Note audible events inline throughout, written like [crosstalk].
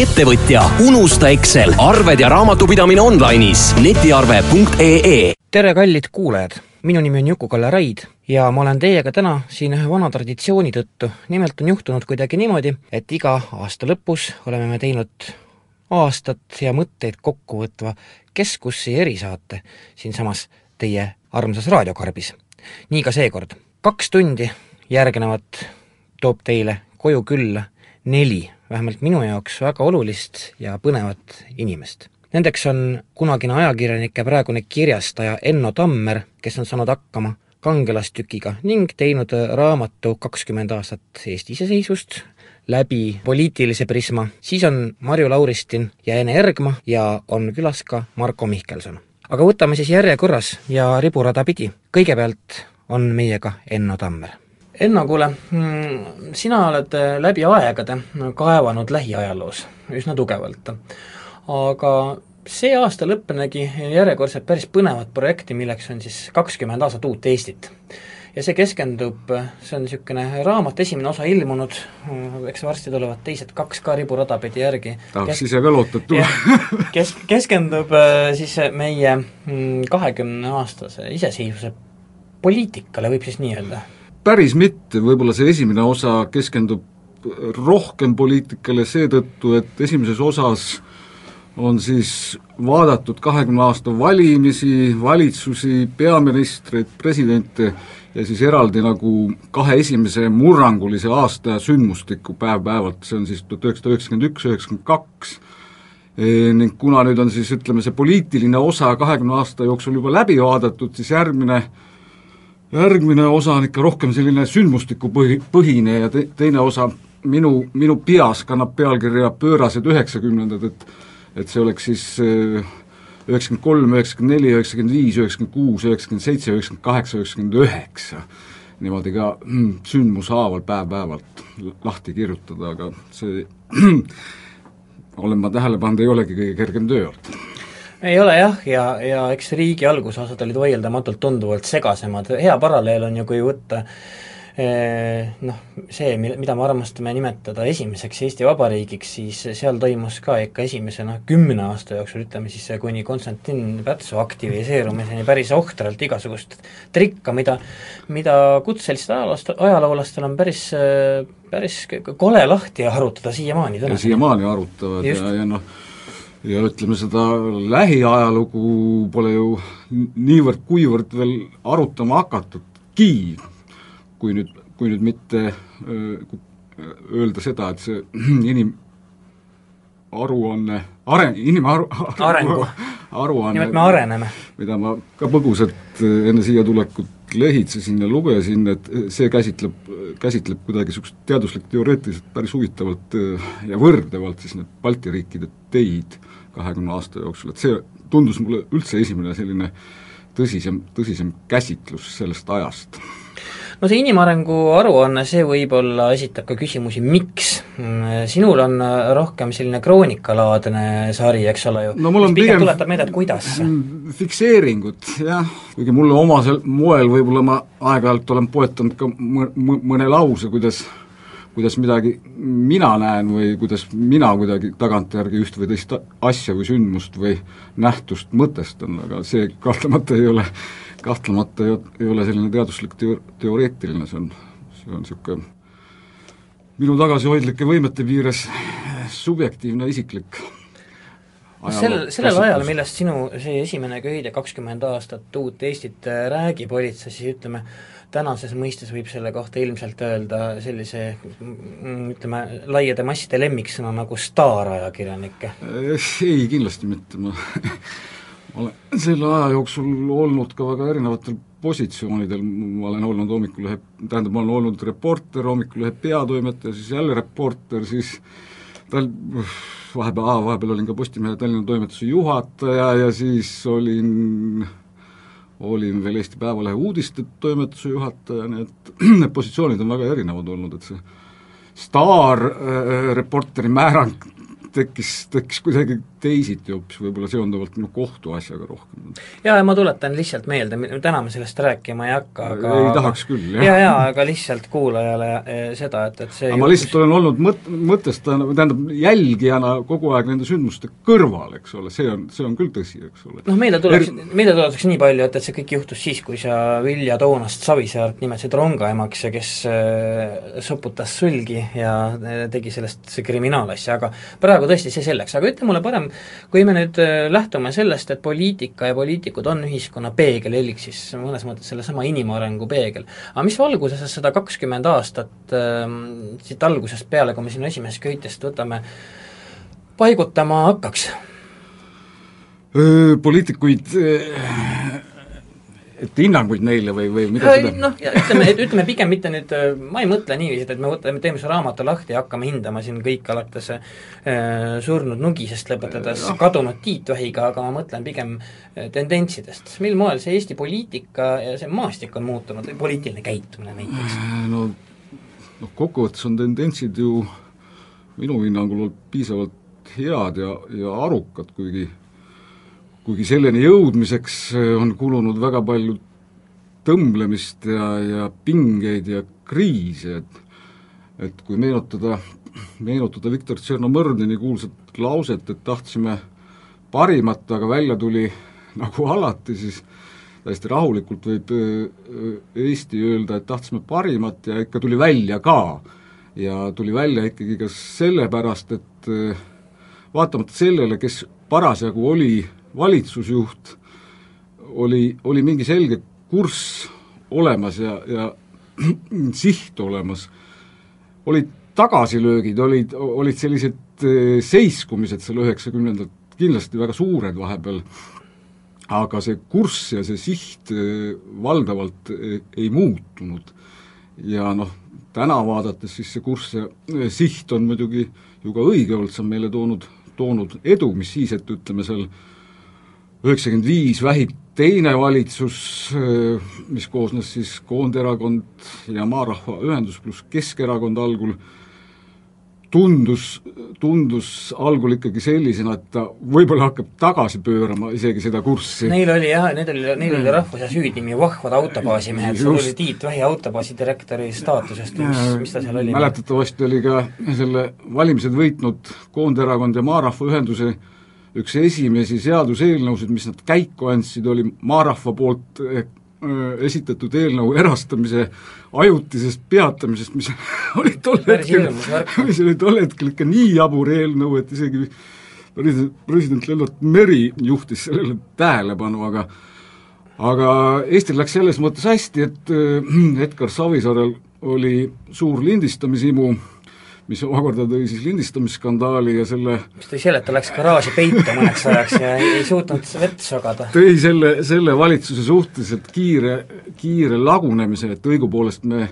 ettevõtja, unusta Excel, arved ja raamatupidamine online'is netiarve.ee. tere, kallid kuulajad! minu nimi on Juku-Kalle Raid ja ma olen teiega täna siin ühe vana traditsiooni tõttu. nimelt on juhtunud kuidagi niimoodi, et iga aasta lõpus oleme me teinud aastat ja mõtteid kokku võtva Keskussi erisaate siinsamas teie armsas raadiokarbis. nii ka seekord. kaks tundi järgnevat toob teile koju külla neli, vähemalt minu jaoks väga olulist ja põnevat inimest. Nendeks on kunagine ajakirjanik ja praegune kirjastaja Enno Tammer, kes on saanud hakkama kangelastükiga ning teinud raamatu kakskümmend aastat Eesti iseseisvust läbi poliitilise prisma, siis on Marju Lauristin ja Ene Ergma ja on külas ka Marko Mihkelson. aga võtame siis järjekorras ja riburada pidi. kõigepealt on meiega Enno Tammer Enno, kuule, mm, sina oled äh, läbi aegade kaevanud lähiajaloos üsna tugevalt. aga see aasta lõpp nägi järjekordselt päris põnevat projekti, milleks on siis kakskümmend aastat uut Eestit. ja see keskendub, see on niisugune raamat, esimene osa ilmunud, eks varsti tulevad teised kaks ka riburada pidi järgi. tahaks ise et tuleb. kes, keskendub äh, siis meie mm, kahekümne aastase iseseisvuse poliitikale, võib siis nii öelda päris mitte, võib-olla see esimene osa keskendub rohkem poliitikale seetõttu, et esimeses osas on siis vaadatud kahekümne aasta valimisi, valitsusi, peaministreid, presidente ja siis eraldi nagu kahe esimese murrangulise aasta sündmustikku päev-päevalt, see on siis tuhat üheksasada üheksakümmend üks, üheksakümmend kaks, ning kuna nüüd on siis ütleme, see poliitiline osa kahekümne aasta jooksul juba läbi vaadatud, siis järgmine äh, järgmine osa on ikka rohkem selline sündmustikupõhi, põhine ja te-, teine osa minu, minu peas kannab pealkirja Pöörased üheksakümnendad, et et see oleks siis äh, üheksakümmend kolm, üheksakümmend neli, üheksakümmend viis, üheksakümmend kuus, üheksakümmend seitse, üheksakümmend kaheksa, üheksakümmend üheksa, niimoodi ka mm, sündmushaaval päev-päevalt lahti kirjutada, aga see [clears throat] olen ma tähele pannud, ei olegi kõige kergem töö olnud ei ole jah, ja, ja eks riigi algusosad olid vaieldamatult tunduvalt segasemad, hea paralleel on ju, kui võtta eh, noh, see, mida me armastame nimetada esimeseks Eesti Vabariigiks, siis seal toimus ka ikka esimese noh, kümne aasta jooksul, ütleme siis kuni Konstantin Pätsu aktiviseerumiseni päris ohtralt igasugust trikka, mida mida kutselistel ajaloost, ajaloolastel on päris päris kole lahti arutada siiamaani siiamaani arutavad Just. ja, ja noh, ja ütleme, seda lähiajalugu pole ju niivõrd-kuivõrd veel arutama hakatudki, kui nüüd, kui nüüd mitte öelda seda, et see [clears throat] inim-, aruanne, areng, inimaru-, arengu. [laughs] aruanne, nimelt me areneme. mida ma ka põgusalt enne siia tulekut lehitsesin ja lugesin, et see käsitleb, käsitleb kuidagi niisugust teaduslik-teoreetiliselt päris huvitavalt ja võrdlevalt siis need Balti riikide teid kahekümne aasta jooksul, et see tundus mulle üldse esimene selline tõsisem, tõsisem käsitlus sellest ajast. no see inimarengu aruanne, see võib-olla esitab ka küsimusi, miks? sinul on rohkem selline kroonikalaadne sari, eks ole ju no mul on pigem tuletab meelde, et kuidas? fikseeringud, jah, kuigi mulle omasel moel võib-olla ma aeg-ajalt olen poetanud ka mõ-, mõne lause, kuidas kuidas midagi mina näen või kuidas mina kuidagi tagantjärgi üht või teist asja või sündmust või nähtust mõtestan, aga see kahtlemata ei ole, kahtlemata ei, ei ole selline teaduslik teo-, teoreetiline, see on, see on niisugune minu tagasihoidlike võimete piires subjektiivne, isiklik sel, sellel ajal, millest sinu see esimene köide kakskümmend aastat uut Eestit räägib, olid sa siis ütleme, tänases mõistes võib selle kohta ilmselt öelda sellise mm, ütleme, laiade masside lemmiksõna nagu staarajakirjanikke? ei, kindlasti mitte, ma [laughs] olen selle aja jooksul olnud ka väga erinevatel positsioonidel, ma olen olnud hommikulehe, tähendab, ma olen olnud reporter, hommikulehe peatoimetaja, siis jälle reporter, siis tal vahepeal, vahepeal olin ka Postimehe Tallinna toimetuse juhataja ja siis olin olin veel Eesti Päevalehe uudistetoimetuse juhataja, nii et [clears throat] need positsioonid on väga erinevad olnud, et see staarreporteri äh, määrang tekkis, tekkis kuidagi teisiti hoopis võib-olla seonduvalt minu kohtuasjaga rohkem. jaa, ja ma tuletan lihtsalt meelde, täna me sellest rääkima ei hakka, aga ei tahaks küll, jah. jaa, jaa, aga lihtsalt kuulajale eh, seda, et, et see aga ma lihtsalt olen olnud mõt-, mõtestajana, tähendab, jälgijana kogu aeg nende sündmuste kõrval, eks ole, see on, see on küll tõsi, eks ole. noh, meelde tuleks er..., meelde tuletakse nii palju, et, et see kõik juhtus siis, kui sa Vilja Toonast Savisaart nimetasid rongaemaks ja kes äh, soputas sulgi ja äh, tegi sellest kriminaalasja, aga praegu tõesti see selleks, aga ütle mulle parem, kui me nüüd äh, lähtume sellest, et poliitika ja poliitikud on ühiskonna peegel, elik siis mõnes mõttes sellesama inimarengu peegel, aga mis valguses seda kakskümmend aastat äh, siit algusest peale, kui me sinu esimesest köitest võtame, paigutama hakkaks? poliitikuid et hinnanguid neile või, või mida seda noh, ütleme, ütleme pigem mitte nüüd, ma ei mõtle niiviisi, et me võtame, teeme su raamatu lahti ja hakkame hindama siin kõik alates äh, surnud Nugisest lõpetades no. kadunud Tiit Vähiga, aga ma mõtlen pigem äh, tendentsidest. mil moel see Eesti poliitika ja see maastik on muutunud, poliitiline käitumine näiteks? Äh, no noh, kokkuvõttes on tendentsid ju minu hinnangul piisavalt head ja, ja arukad, kuigi kuigi selleni jõudmiseks eh, on kulunud väga palju tõmblemist ja, ja pingeid ja kriise, et et kui meenutada, meenutada Viktor Tšernomõrdini kuulsat lauset, et tahtsime parimat, aga välja tuli nagu alati, siis täiesti rahulikult võib eh, Eesti öelda, et tahtsime parimat ja ikka tuli välja ka. ja tuli välja ikkagi ka sellepärast, et eh, vaatamata sellele, kes parasjagu oli valitsusjuht, oli, oli mingi selge kurss olemas ja, ja [clears throat] siht olemas, olid tagasilöögid, olid, olid sellised eh, seiskumised seal üheksakümnendad kindlasti väga suured vahepeal, aga see kurss ja see siht eh, valdavalt eh, ei muutunud. ja noh, täna vaadates siis see kurss ja siht on muidugi ju ka õige olnud, see on meile toonud, toonud edu, mis siis, et ütleme seal üheksakümmend viis vähib teine valitsus, mis koosnes siis Koonderakond ja Maarahva Ühendus pluss Keskerakond algul, tundus, tundus algul ikkagi sellisena, et ta võib-olla hakkab tagasi pöörama isegi seda kurssi. Neil oli jah, neil oli, neil oli rahvuse süüdnimi Vahvad autobaasimehed, seal oli Tiit Vähi autobaasi direktori staatusest, mis, mis ta seal oli? mäletatavasti oli ka selle valimised võitnud Koonderakond ja Maarahva Ühenduse üks esimesi seaduseelnõusid, mis nad käiku andsid, oli Maarahva poolt eh, esitatud eelnõu erastamise ajutisest peatamisest, mis [laughs] oli tol hetkel, mis oli tol hetkel ikka nii jabur eelnõu, et isegi president, Lennart Meri juhtis sellele tähelepanu, aga aga Eestil läks selles mõttes hästi, et äh, Edgar Savisaarel oli suur lindistamishimu mis omakorda tõi siis lindistamisskandaali ja selle mis tõi selle, et ta läks garaaži peitu mõneks ajaks ja ei, ei suutnud vett sogada. tõi selle, selle valitsuse suhteliselt kiire, kiire lagunemise, et õigupoolest me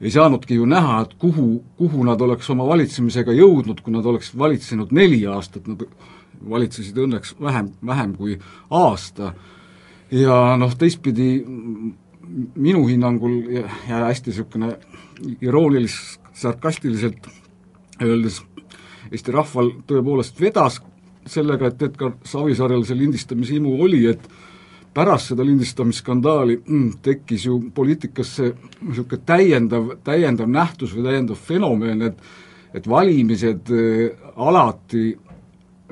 ei saanudki ju näha, et kuhu, kuhu nad oleks oma valitsemisega jõudnud, kui nad oleks valitsenud neli aastat, nad valitsesid õnneks vähem, vähem kui aasta. ja noh, teistpidi minu hinnangul ja, ja hästi niisugune iroonilis-, sarkastiliselt öeldes Eesti rahval tõepoolest vedas sellega, et Edgar Savisaarel see lindistamishimu oli, et pärast seda lindistamisskandaali mm, tekkis ju poliitikasse niisugune täiendav, täiendav nähtus või täiendav fenomen, et et valimised äh, alati,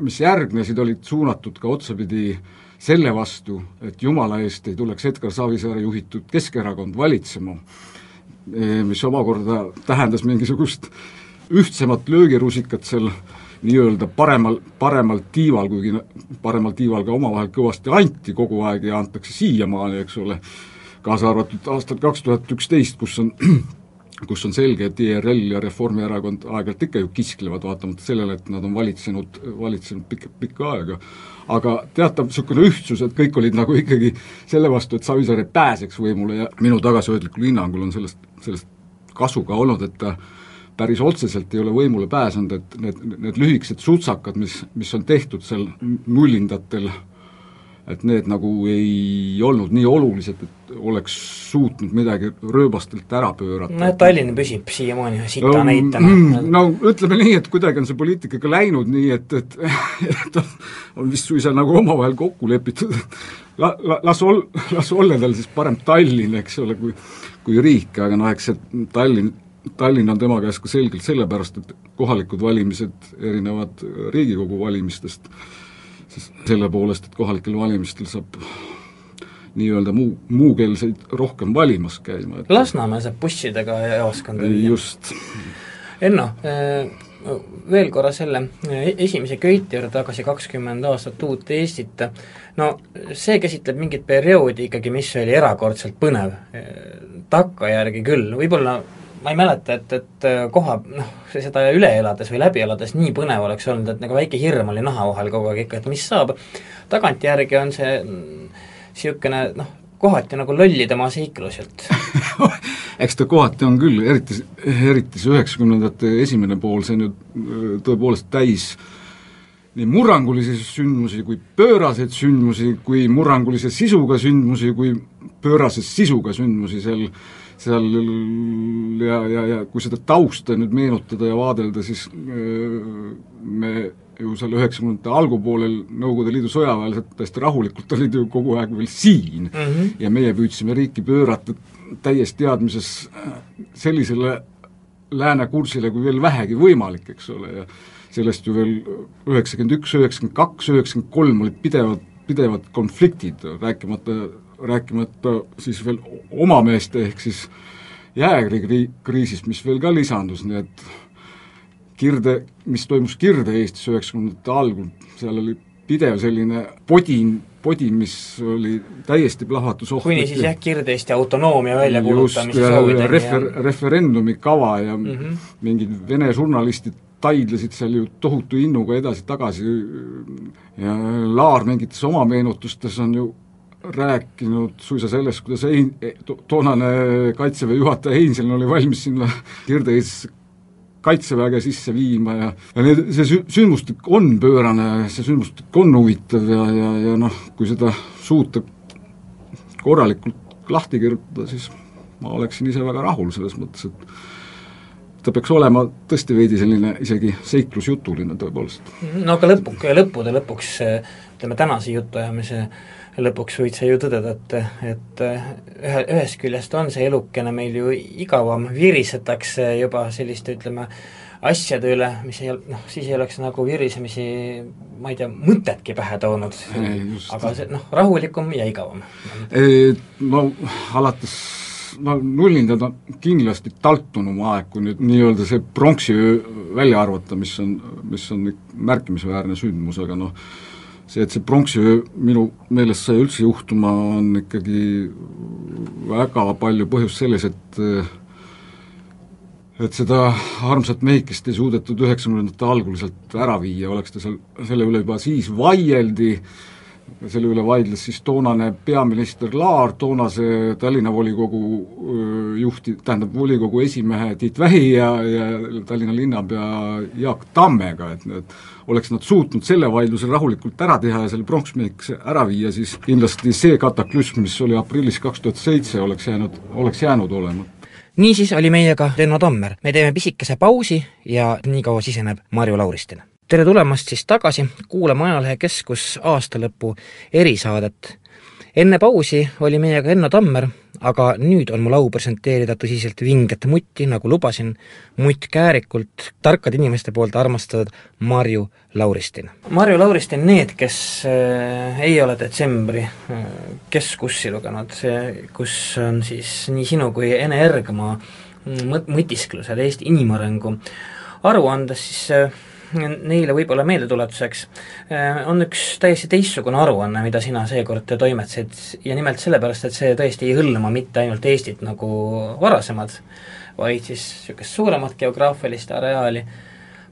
mis järgnesid, olid suunatud ka otsapidi selle vastu, et jumala eest ei tuleks Edgar Savisaare juhitud Keskerakond valitsema mis omakorda tähendas mingisugust ühtsemat löögirusikat seal nii-öelda paremal, paremal tiival, kuigi paremal tiival ka omavahel kõvasti anti kogu aeg ja antakse siiamaani, eks ole, kaasa arvatud aastal kaks tuhat üksteist, kus on [clears throat] kus on selge, et IRL ja Reformierakond aeg-ajalt ikka ju kisklevad, vaatamata sellele, et nad on valitsenud, valitsenud pikka, pikka aega. Aga teatav niisugune ühtsus, et kõik olid nagu ikkagi selle vastu, et Savisaar pääseks võimule ja minu tagasihoidlikul hinnangul on sellest, sellest kasu ka olnud, et ta päris otseselt ei ole võimule pääsenud, et need, need lühikesed sutsakad, mis, mis on tehtud seal nullindatel et need nagu ei olnud nii olulised, et oleks suutnud midagi rööbastelt ära pöörata. no Tallinn püsib siiamaani sita no, näitena. No ütleme nii, et kuidagi on see poliitikaga läinud nii, et, et [laughs] et on vist suisa nagu omavahel kokku lepitud, et la-, la-, las ol-, las olla tal siis parem Tallinn, eks ole, kui kui riik, aga noh, eks see Tallinn, Tallinn on tema käes ka selgelt sellepärast, et kohalikud valimised erinevad Riigikogu valimistest sest selle poolest, et kohalikel valimistel saab nii-öelda muu, muukeelseid rohkem valimas käima. Lasnamäe saab bussidega jaoskonda viia. just. Enno, eh, veel korra selle eh, esimese köiti juurde tagasi, kakskümmend aastat uut Eestit, no see käsitleb mingit perioodi ikkagi, mis oli erakordselt põnev, eh, takkajärgi küll, võib-olla ma ei mäleta, et, et äh, koha, noh, seda üle elades või läbi elades nii põnev oleks olnud, et nagu väike hirm oli naha vahel kogu aeg ikka, et mis saab, tagantjärgi on see niisugune noh, kohati nagu lollide maa seikluselt [laughs] eks ta kohati on küll, eriti, eriti see üheksakümnendate esimene pool, see on ju äh, tõepoolest täis nii murrangulisi sündmusi kui pööraseid sündmusi, kui murrangulise sisuga sündmusi, kui pöörase sisuga sündmusi, seal seal ja, ja, ja kui seda tausta nüüd meenutada ja vaadelda, siis me ju seal üheksakümnendate algupoolel Nõukogude Liidu sõjaväelased täiesti rahulikult [laughs] olid ju kogu aeg veel siin mm -hmm. ja meie püüdsime riiki pöörata täies teadmises sellisele lääne kursile kui veel vähegi võimalik, eks ole, ja sellest ju veel üheksakümmend üks, üheksakümmend kaks, üheksakümmend kolm olid pidevad, pidevad konfliktid, rääkimata rääkimata siis veel oma meeste ehk siis jäägrikriisist, mis veel ka lisandus, nii et Kirde, mis toimus Kirde-Eestis üheksakümnendate algul, seal oli pidev selline podin, podin, mis oli täiesti plahvatusohtlik. kuni siis jah, Kirde-Eesti autonoomia väljakuulutamise soovideni. refer-, referendumi kava ja mm -hmm. mingid Vene žurnalistid taidlesid seal ju tohutu innuga edasi-tagasi ja Laar mingites oma meenutustes on ju rääkinud suisa sellest, kuidas Ein-, to-, toonane Kaitseväe juhataja Einsil oli valmis sinna Kirde-Eestisse kaitseväge sisse viima ja, ja need, see sü-, sündmustik on pöörane, see sündmustik on huvitav ja, ja, ja noh, kui seda suuta korralikult lahti kirjutada, siis ma oleksin ise väga rahul selles mõttes, et ta peaks olema tõesti veidi selline isegi seiklusjutuline tõepoolest. no aga lõpu, lõppude lõpuks ütleme, tänase jutuajamise lõpuks võid sa ju tõdeda, et, et ühe, ühest küljest on see elukene meil ju igavam, virisetakse juba selliste, ütleme, asjade üle, mis ei noh, siis ei oleks nagu virisemisi, ma ei tea, mõtetki pähe toonud. aga see noh, rahulikum ja igavam. No alates no nullindad on kindlasti taltunum aeg, kui nüüd nii-öelda see pronksiöö välja arvata, mis on, mis on märkimisväärne sündmus, aga noh, see, et see pronksiöö minu meelest sai üldse juhtuma, on ikkagi väga palju põhjust selles, et et seda armsat mehikest ei suudetud üheksakümnendate algul sealt ära viia, oleks ta seal, selle üle juba siis vaieldi, selle üle vaidles siis toonane peaminister Laar toonase Tallinna volikogu juhti, tähendab volikogu esimehe Tiit Vähi ja, ja Tallinna linnapea Jaak Tammega, et need oleks nad suutnud selle vaidluse rahulikult ära teha ja selle pronksmehikese ära viia, siis kindlasti see kataklüsm, mis oli aprillis kaks tuhat seitse, oleks jäänud, oleks jäänud olema. Niisiis oli meiega Renno Tammer, me teeme pisikese pausi ja nii kaua siseneb Marju Lauristin. Tere tulemast siis tagasi kuulama Ajalehe Keskus aastalõpu erisaadet. Enne pausi oli meiega Enno Tammer, aga nüüd on mul au presenteerida tõsiselt vinget mutti, nagu lubasin, mutt käärikult tarkade inimeste poolt armastatud Marju Lauristin. Marju Lauristin, need, kes äh, ei ole detsembri äh, keskussi lugenud, kus on siis nii sinu kui Ene Ergma mõt-, mõtisklused Eesti inimarengu aruandes, siis äh, neile võib-olla meeldetuletuseks, äh, on üks täiesti teistsugune aruanne, mida sina seekord toimetasid ja nimelt sellepärast, et see tõesti ei hõlma mitte ainult Eestit nagu varasemad, vaid siis niisugust suuremat geograafilist areaali,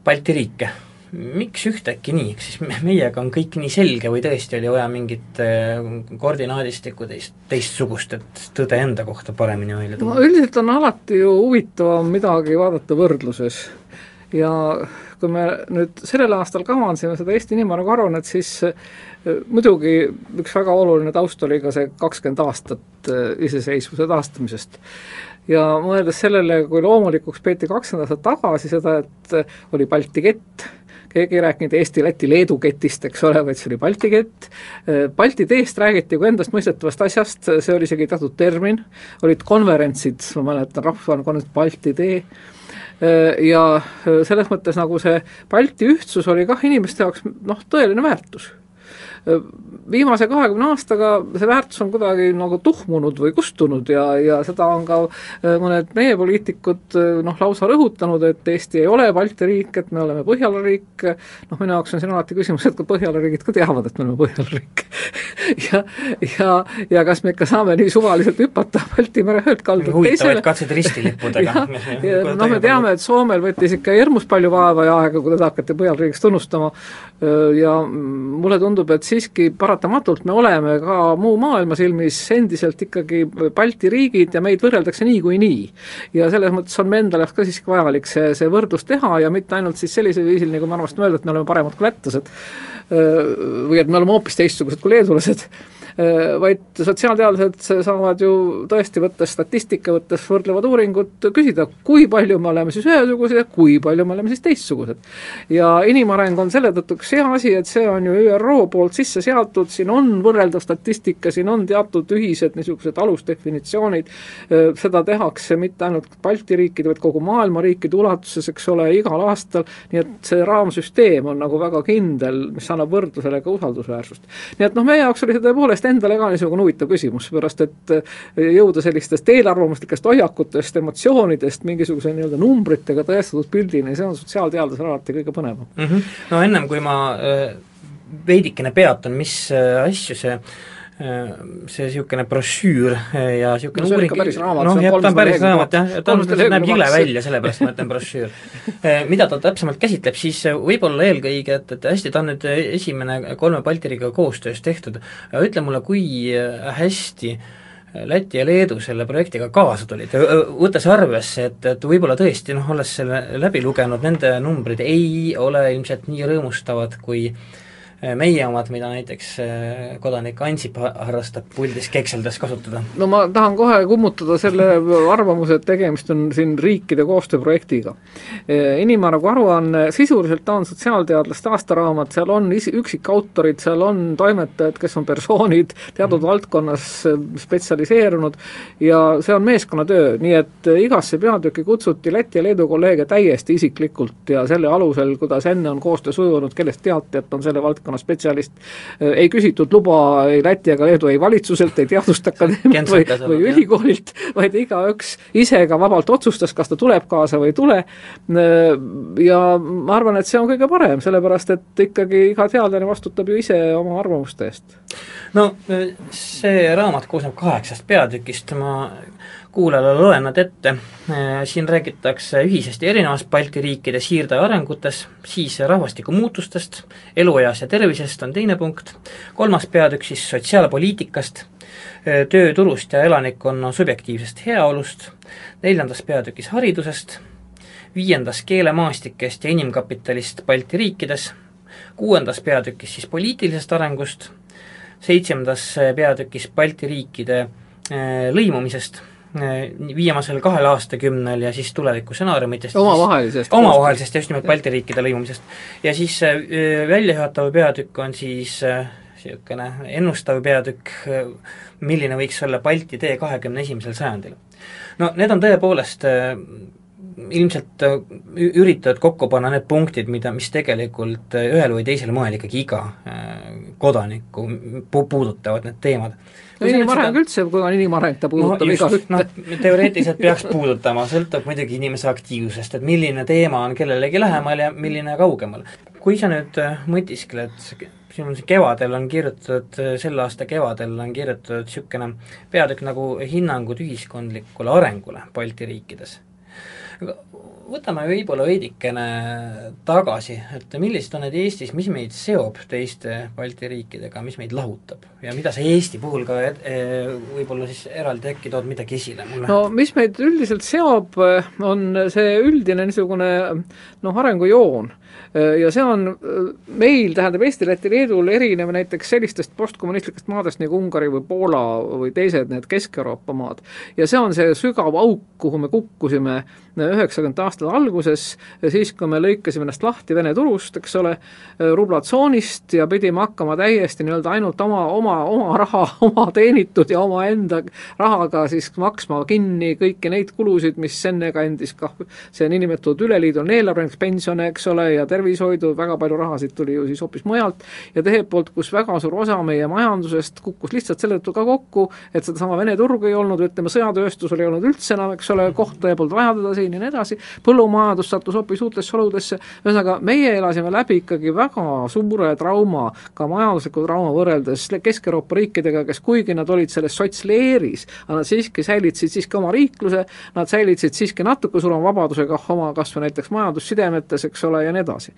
Balti riike. miks ühtäkki nii, kas siis meiega on kõik nii selge või tõesti oli vaja mingit äh, koordinaadistikku teist, teistsugust, et tõde enda kohta paremini välja tuua? no üldiselt on alati ju huvitavam midagi vaadata võrdluses ja kui me nüüd sellel aastal kavansime seda Eesti inimarengu aruannet, siis muidugi üks väga oluline taust oli ka see kakskümmend aastat iseseisvuse taastamisest. Ja mõeldes sellele, kui loomulikuks peeti kakskümmend aastat tagasi seda, et oli Balti kett, keegi ei rääkinud Eesti-Läti-Leedu ketist, eks ole, vaid see oli Balti kett, Balti teest räägiti kui endastmõistetavast asjast, see oli isegi teatud termin, olid konverentsid, ma mäletan, rahvusvaheline konverents Balti tee, ja selles mõttes nagu see Balti ühtsus oli kah inimeste jaoks noh, tõeline väärtus viimase kahekümne aastaga see väärtus on kuidagi nagu tuhmunud või kustunud ja, ja seda on ka äh, mõned meie poliitikud äh, noh, lausa rõhutanud, et Eesti ei ole Balti riik, et me oleme Põhjala riik, noh minu jaoks on siin alati küsimus, et ka Põhjala riigid ka teavad, et me oleme Põhjala riik [laughs] ja, ja, ja kas me ikka saame nii suvaliselt hüpata Balti mere ühelt kaldalt teisele. katseid ristilippudega. [laughs] noh, me teame, et Soomel võttis ikka hirmus palju vaeva ja aega, kui teda hakati Põhjala riigiks tunnustama ja mulle tundub, et siiski paratamatult me oleme ka muu maailma silmis endiselt ikkagi Balti riigid ja meid võrreldakse niikuinii. ja selles mõttes on me endale ka siiski vajalik see, see võrdlus teha ja mitte ainult siis sellisel viisil, nagu me armastame öelda, et me oleme paremad kui lätlased, või et me oleme hoopis teistsugused kui leedulased. Äh, vaid sotsiaalteadlased saavad ju tõesti, võttes statistika, võttes võrdlevad uuringud, küsida, kui palju me oleme siis ühesugused ja kui palju me oleme siis teistsugused. ja inimareng on selle tõttu üks hea asi, et see on ju ÜRO poolt sisse seatud, siin on võrreldav statistika, siin on teatud ühised niisugused alusdefinitsioonid, äh, seda tehakse mitte ainult Balti riikide, vaid kogu maailma riikide ulatuses, eks ole, igal aastal, nii et see raamsüsteem on nagu väga kindel, mis annab võrdlusele ka usaldusväärsust. nii et noh, meie jaoks oli see tõepoolest endale ka niisugune huvitav küsimus, seepärast et eh, jõuda sellistest eelarvamuslikest hoiakutest, emotsioonidest mingisuguse nii-öelda numbritega tõestatud pildini, see on sotsiaalteadlasel alati kõige põnevam mm. -hmm. no ennem, kui ma äh, veidikene peatun, mis äh, asju see see niisugune brošüür ja niisugune no, uuring noh jah, ta on päris raamat jah, ta on, näeb jõle välja, sellepärast ma ütlen brošüür. mida ta täpsemalt käsitleb, siis võib-olla eelkõige, et, et hästi, ta on nüüd esimene kolme Balti riigiga koostöös tehtud, ütle mulle, kui hästi Läti ja Leedu selle projektiga kaasa tulid, võttes arvesse, et, et võib-olla tõesti noh, olles selle läbi lugenud, nende numbrid ei ole ilmselt nii rõõmustavad, kui Äh, meie omad, mida näiteks äh, kodanik Ansip harrastab puldis kekseldes kasutada? no ma tahan kohe kummutada selle [laughs] arvamuse, et tegemist on siin riikide koostööprojektiga. Äh, inimarengu aruanne, sisuliselt ta on sotsiaalteadlaste aastaraamat, seal on isi-, üksikautorid, seal on toimetajad, kes on persoonid teatud mm. valdkonnas spetsialiseerunud ja see on meeskonnatöö, nii et igasse peatükki kutsuti Läti ja Leedu kolleege täiesti isiklikult ja selle alusel, kuidas enne on koostöö sujunud, kellest teati, et on selle valdkonna valdkonna spetsialist, äh, ei küsitud luba ei Läti ega Leedu ei valitsuselt, ei Teaduste Akadeemialt või, või ülikoolilt, vaid igaüks ise ka vabalt otsustas, kas ta tuleb kaasa või ei tule, äh, ja ma arvan, et see on kõige parem, sellepärast et ikkagi iga teadlane vastutab ju ise oma arvamuste eest. no see raamat koosneb kaheksast peatükist, ma kuulajale loen nad ette, äh, siin räägitakse ühisest ja erinevast Balti riikide siirde arengutes, siis rahvastikumuutustest, elueas ja tervisest on teine punkt, kolmas peatükk siis sotsiaalpoliitikast, äh, tööturust ja elanikkonna subjektiivsest heaolust, neljandas peatükis haridusest, viiendas keelemaastikest ja inimkapitalist Balti riikides, kuuendas peatükis siis poliitilisest arengust, seitsmendas peatükis Balti riikide äh, lõimumisest viimasel kahel aastakümnel ja siis tulevikustsenaariumitest omavahelisest omavahelisest just nimelt Balti riikide lõimumisest. ja siis äh, väljajuhatav peatükk on siis niisugune äh, ennustav peatükk, milline võiks olla Balti tee kahekümne esimesel sajandil. no need on tõepoolest ilmselt üritavad kokku panna need punktid, mida, mis tegelikult ühel või teisel moel ikkagi iga kodanikku pu-, puudutavad, need teemad inimareng üldse, kui on inimareng, ta puudutab no, igaühte no,. teoreetiliselt peaks puudutama, sõltub muidugi inimese aktiivsusest, et milline teema on kellelegi lähemal ja milline kaugemal. kui sa nüüd äh, mõtiskled, siin on see kevadel on kirjutatud, äh, selle aasta kevadel on kirjutatud niisugune peatükk nagu hinnangud ühiskondlikule arengule Balti riikides võtame võib-olla veidikene tagasi, et millised on need Eestis, mis meid seob teiste Balti riikidega, mis meid lahutab ja mida sa Eesti puhul ka e, võib-olla siis eraldi äkki tood midagi esile mulle? no mis meid üldiselt seob, on see üldine niisugune noh, arengujoon ja see on äh, meil, tähendab Eesti, Läti, Leedul erinev näiteks sellistest postkommunistlikest maadest nagu Ungari või Poola või teised need Kesk-Euroopa maad. ja see on see sügav auk, kuhu me kukkusime üheksakümnendate aastate alguses, siis kui me lõikasime ennast lahti Vene turust, eks ole, rublatsoonist ja pidime hakkama täiesti nii-öelda ainult oma, oma, oma raha, oma teenitud ja omaenda rahaga siis maksma kinni kõiki neid kulusid, mis enne kandis kah see niinimetatud üleliiduline eelarve, näiteks pensione, eks ole, ja tervishoidu, väga palju rahasid tuli ju siis hoopis mujalt, ja teiselt poolt, kus väga suur osa meie majandusest kukkus lihtsalt selle tõttu ka kokku, et sedasama Vene turgu ei olnud, ütleme, sõjatööstusel ei olnud üldse enam, eks ole, kohta ja polnud vaja teda siin ja nii edasi, põllumajandus sattus hoopis uutesse oludesse, ühesõnaga meie elasime läbi ikkagi väga suure trauma, ka majandusliku trauma võrreldes Kesk-Euroopa riikidega, kes kuigi nad olid selles sotsleeris, aga nad siiski säilitasid siiski oma riikluse, nad säilitasid siiski natuke suurema vabadusega oma kas või näiteks majandussidemetes, eks ole, ja nii edasi.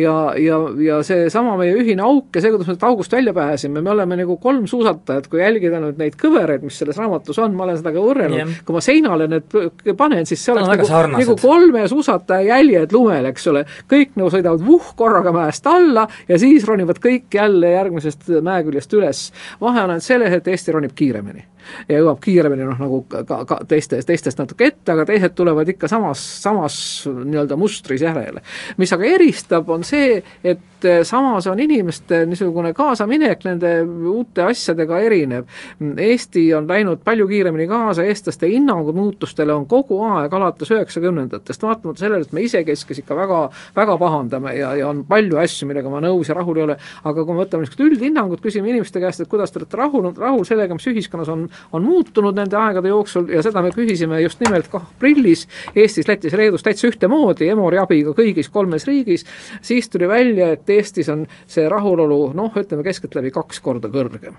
Ja, ja, ja seesama meie ühine auk ja see, kuidas me sealt august välja pääsime, me oleme nagu kolm suusatajat, kui jälgida nüüd neid kõvereid, mis selles raamatus on, ma olen seda ka võrrelnud yeah., kui ma seinale need panen, siis see oleks nagu nagu kolme suusataja jäljed lumel, eks ole, kõik nagu sõidavad vuh korraga mäest alla ja siis ronivad kõik jälle järgmisest mäeküljest üles. vahe on ainult selles, et Eesti ronib kiiremini ja jõuab kiiremini noh, nagu ka, ka teistest, teistest natuke ette, aga teised tulevad ikka samas, samas nii-öelda mustris järele. mis aga eristab, on see, et eh, samas on inimeste niisugune kaasaminek nende uute asjadega erinev. Eesti on läinud palju kiiremini kaasa, eestlaste hinnangud muutustele on kogu aeg alates üheksakümnendatest, vaatamata sellele, et me isekeskis ikka väga, väga pahandame ja, ja on palju asju, millega ma nõus ja rahul ei ole, aga kui me võtame niisugust üldhinnangut, küsime inimeste käest, et kuidas te olete rahul, rahul sellega, mis ühiskonnas on on muutunud nende aegade jooksul ja seda me küsisime just nimelt ka aprillis Eestis, Lätis Leedus täitsa ühtemoodi, Emori abiga kõigis kolmes riigis, siis tuli välja, et Eestis on see rahulolu noh, ütleme keskeltläbi kaks korda kõrgem.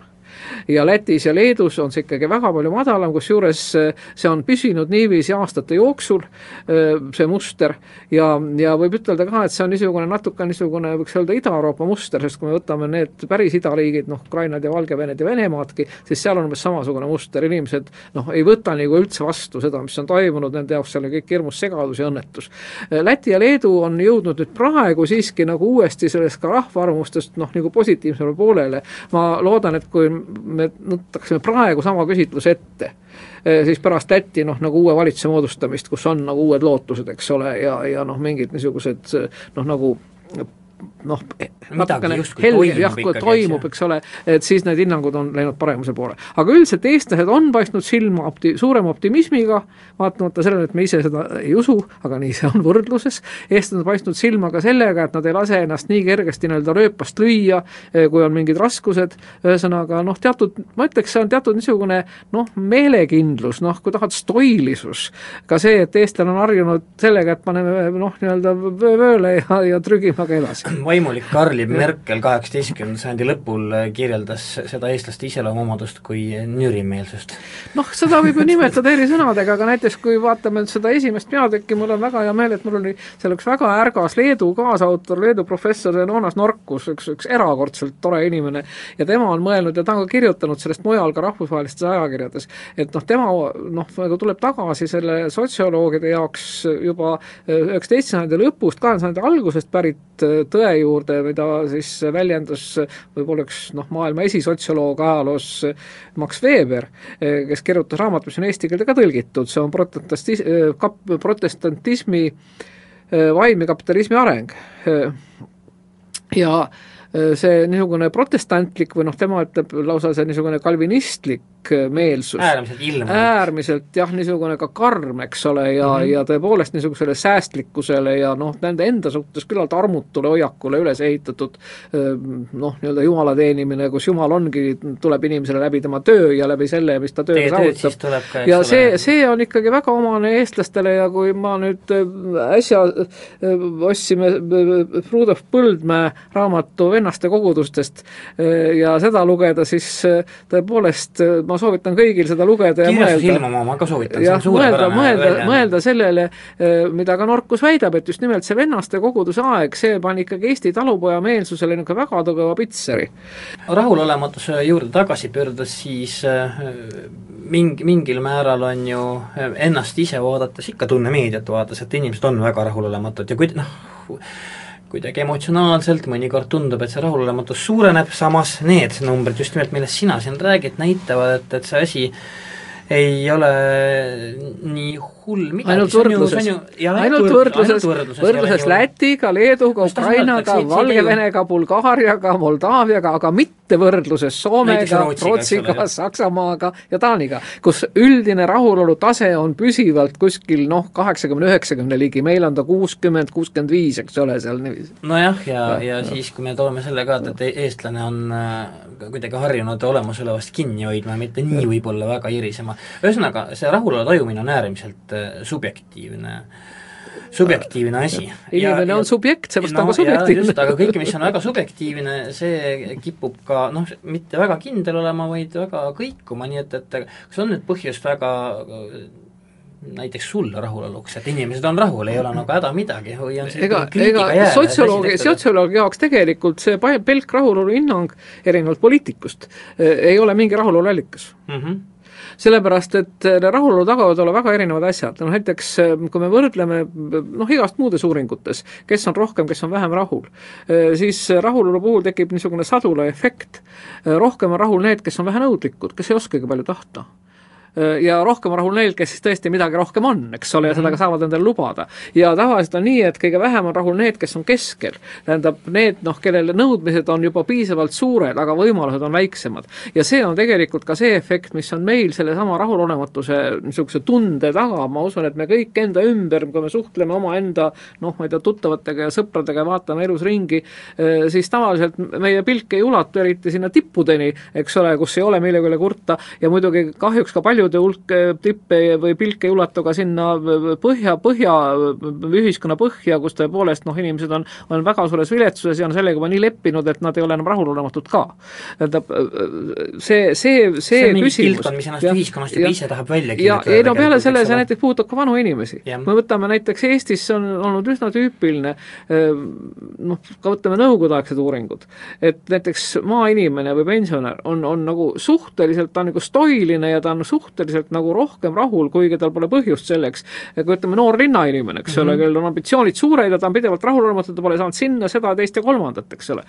Ja Lätis ja Leedus on see ikkagi väga palju madalam, kusjuures äh, see on püsinud niiviisi aastate jooksul, äh, see muster, ja, ja võib ütelda ka, et see on niisugune natuke niisugune, võiks öelda, Ida-Euroopa muster, sest kui me võtame need päris idariigid, noh, Ukrainad ja Valgevened ja Venemaadki, siis seal on umbes samasugune muster, inimesed noh, ei võta nagu üldse vastu seda, mis on toimunud, nende jaoks seal on kõik hirmus segadus ja õnnetus. Äh, Läti ja Leedu on jõudnud nüüd praegu siiski nagu uuesti sellest ka rahvaarvamustest noh, nagu positiivsemale poolele, ma loodan, et kui me võtaksime praegu sama küsitluse ette, eh, siis pärast Läti noh, nagu uue valitsuse moodustamist, kus on nagu uued lootused, eks ole, ja, ja noh, mingid niisugused noh, nagu noh, natukene helge jah, toimub, eks ole, et siis need hinnangud on läinud paremuse poole. aga üldiselt eestlased on paistnud silma opti-, suurema optimismiga, vaatamata sellele, et me ise seda ei usu, aga nii see on võrdluses, eestlased on paistnud silma ka sellega, et nad ei lase ennast nii kergesti nii-öelda rööpast lüüa, eh, kui on mingid raskused, ühesõnaga noh, teatud, ma ütleks, see on teatud niisugune noh, meelekindlus, noh, kui tahad, stoilisus, ka see, et eestlane on harjunud sellega, et paneme noh, nii-öelda vööle ja, ja trügime aga edasi vaimulik Karli Merkel kaheksateistkümnenda sajandi lõpul kirjeldas seda eestlaste iseloomuomadust kui nürimeelsust. noh, seda võib ju nimetada eri sõnadega, aga näiteks kui vaatame seda esimest peatükki, mul on väga hea meel, et mul oli seal üks väga ärgas Leedu kaasautor, Leedu professor Joonas Norkus, üks, üks erakordselt tore inimene, ja tema on mõelnud ja ta on ka kirjutanud sellest mujal ka rahvusvahelistes ajakirjades, et noh, tema noh, nagu tuleb tagasi selle sotsioloogide jaoks juba üheksateistkümnenda sajandi lõpust, kaheksanda sajandi algusest pärit tõe juurde, mida siis väljendas võib-olla üks noh, maailma esisotsioloog ajaloos Max Weber, kes kirjutas raamat, mis on eesti keelde ka tõlgitud, see on protestantis-, kap-, protestantismi vaim ja kapitalismi areng. ja see niisugune protestantlik või noh, tema ütleb lausa see niisugune kalvinistlik meelsus. äärmiselt ilmunud. äärmiselt jah, niisugune ka karm, eks ole, ja mm, -hmm. ja tõepoolest niisugusele säästlikkusele ja noh, nende enda suhtes küllalt armutule hoiakule üles ehitatud noh, nii-öelda jumala teenimine, kus jumal ongi, tuleb inimesele läbi tema töö ja läbi selle, mis ta tööga saavutab. ja see, see on ikkagi väga omane eestlastele ja kui ma nüüd äsja ostsime Rudolf Põldmäe raamatu vennaste kogudustest ja seda lugeda, siis tõepoolest ma soovitan kõigil seda lugeda ja kirjastus mõelda. ilmuma, ma ka soovitan, see on mõelda, mõelda, mõelda sellele, mida ka Norkus väidab, et just nimelt see vennaste koguduse aeg, see pani ikkagi Eesti talupojameelsusele niisugune väga tugeva pitseri. rahulolematuse juurde tagasi pöördudes, siis mingi, mingil määral on ju ennast ise vaadates, ikka tunne meediat vaadates, et inimesed on väga rahulolematud ja kui noh, kuidagi emotsionaalselt mõnikord tundub, et see rahulolematus suureneb, samas need numbrid just nimelt, millest sina siin räägid, näitavad, et, et see asi ei ole nii hull midagi. ainult võrdluses, ainult võrdluses, võrdluses. Lätiga, Leeduga, Ukrainaga, Valgevenega, Bulgaariaga, Moldaaviaga, aga mitte võrdluses Soomega, Rootsiga, Saksamaaga ja Taaniga, kus üldine rahulolu tase on püsivalt kuskil noh, kaheksakümne, üheksakümne ligi, meil on ta kuuskümmend, kuuskümmend viis, eks ole, seal niiviisi. nojah, ja, ja, ja siis, kui me toome selle ka, et, et eestlane on äh, kuidagi harjunud olemasolevast kinni hoidma mitte nii võib-olla väga irisema, ühesõnaga, see rahulolu tajumine on äärmiselt subjektiivne subjektiivne asi. inimene on subjekt, seepärast no, ta on ka subjektiivne. just, aga kõike, mis on väga subjektiivne, see kipub ka noh, mitte väga kindel olema, vaid väga kõikuma, nii et, et kas on nüüd põhjust väga näiteks sulle rahuloluks, et inimesed on rahul, ei ole nagu häda midagi või on ega, ega sotsioloogi, sotsioloogi jaoks tegelikult see pelk rahulolu hinnang, erinevalt poliitikust, ei ole mingi rahulolu allikas mm. -hmm sellepärast, et äh, rahulolu taga võivad olla väga erinevad asjad, no näiteks äh, kui me võrdleme noh, igast muudes uuringutes, kes on rohkem, kes on vähem rahul, äh, siis rahulolu puhul tekib niisugune sadulaefekt, rohkem on rahul need, kes on vähe nõudlikud, kes ei oskagi palju tahta ja rohkem on rahul neil, kes siis tõesti midagi rohkem on, eks ole, ja seda ka mhm. saavad endale lubada. ja tavaliselt on nii, et kõige vähem on rahul need, kes on keskel. tähendab, need noh, kellele nõudmised on juba piisavalt suured, aga võimalused on väiksemad. ja see on tegelikult ka see efekt, mis on meil sellesama rahulolematuse niisuguse tunde taga, ma usun, et me kõik enda ümber, kui me suhtleme omaenda noh, ma ei tea, tuttavatega ja sõpradega ja vaatame elus ringi, äh, siis tavaliselt meie pilk ei ulatu eriti sinna tippudeni, eks ole, kus ei ole mille üle kurta ja muidugi kahjuks ka palju paljude hulk eh, tippe või pilke ei ulatu ka sinna põhja, põhja, ühiskonna põhja, kus tõepoolest noh, inimesed on, on väga suures viletsuses ja on sellega juba nii leppinud, et nad ei ole enam rahulolematud ka. tähendab, see, see, see, see on mingi kildkond, mis ennast ühiskonnast juba ise tahab välja ja ei no peale selle see näiteks puudutab ka vanu inimesi. me võtame näiteks Eestis on olnud üsna tüüpiline eh, noh, ka võtame nõukogudeaegsed uuringud, et näiteks maainimene või pensionär on, on nagu suhteliselt, ta on nagu stoiline ja ta on suht-, suhteliselt nagu rohkem rahul, kuigi tal pole põhjust selleks, kui ütleme, noor linnainimene, eks mm -hmm. ole, kellel on ambitsioonid suured ja ta on pidevalt rahulolematu, ta pole saanud sinna, seda, teist ja kolmandat, eks ole.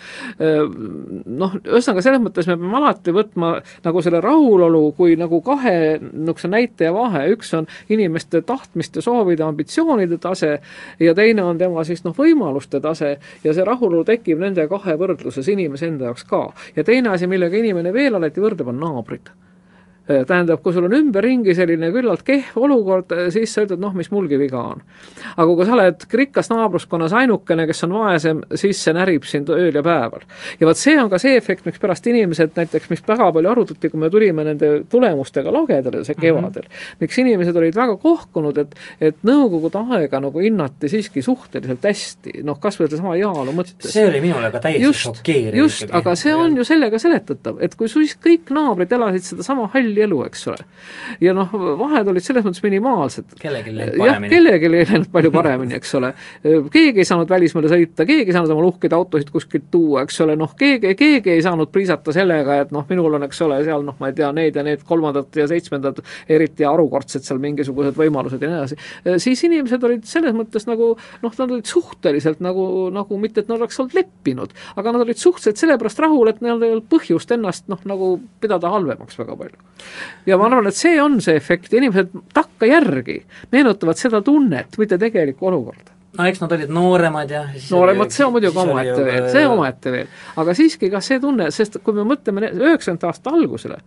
Noh, ühesõnaga selles mõttes me peame alati võtma nagu selle rahulolu kui nagu kahe niisuguse näitaja vahe, üks on inimeste tahtmiste, soovide, ambitsioonide tase ja teine on tema siis noh, võimaluste tase ja see rahulolu tekib nende kahe võrdluses inimese enda jaoks ka. ja teine asi, millega inimene veel alati võrdleb, on naabrid tähendab, kui sul on ümberringi selline küllalt kehv olukord, äh, siis sa ütled, noh, mis mulgi viga on. aga kui sa oled rikkas naabruskonnas ainukene, kes on vaesem, siis see närib sind ööl ja päeval. ja vot see on ka see efekt, miks pärast inimesed näiteks, mis väga palju arutati, kui me tulime nende tulemustega lagedale see mhm. kevadel mm, -hmm. miks inimesed olid väga kohkunud, et, et nõukogude aega nagu hinnati siiski suhteliselt hästi, noh, kas või sedasama heaolu mõttes. see oli minule ka täiesti šokeeriv. just, aga see on ju sellega seletatav, et kui siis kõik naabrid elasid sedasama halli halli elu, eks ole. ja noh, vahed olid selles mõttes minimaalsed. kellelgi ei läinud paremini. kellelgi ei läinud palju paremini, eks ole. keegi ei saanud välismaale sõita, keegi ei saanud oma uhkeid autosid kuskilt tuua, eks ole, noh, keegi, keegi ei saanud priisata sellega, et noh, minul on, eks ole, seal noh, ma ei tea, need ja need kolmandad ja seitsmendad, eriti harukordsed seal mingisugused võimalused ja nii edasi, siis inimesed olid selles mõttes nagu noh, nad olid suhteliselt nagu, nagu mitte, et nad oleks olnud leppinud, aga nad olid suhteliselt sellepärast rahul, et neil ei olnud põhjust ennast noh, nagu pidada halvemaks väga palju ja ma arvan, et see on see efekt, inimesed takkajärgi meenutavad seda tunnet, mitte tegelikku olukorda no eks nad olid nooremad ja nooremad, see on muidugi omaette veel, see omaette veel. aga siiski ka see tunne, sest kui me mõtleme üheksakümnendate aasta algusele,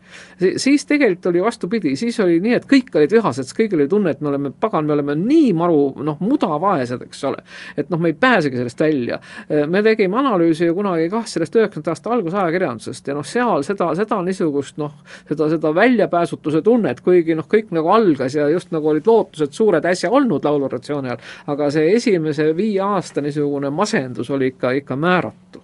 siis tegelikult oli vastupidi, siis oli nii, et kõik olid vihased, sest kõigil oli tunne, et me oleme, pagan, me oleme nii maru noh, mudavaesed, eks ole. et noh, me ei pääsegi sellest välja. me tegime analüüsi ju kunagi kah sellest üheksakümnendate aasta alguse ajakirjandusest ja noh, seal seda, seda niisugust noh, seda, seda väljapääsutuse tunnet, kuigi noh, kõik nagu algas ja just nagu olid lootused suured äsja olnud lauluratsiooni ajal, aga see esimene esimese viie aasta niisugune masendus oli ikka, ikka määratu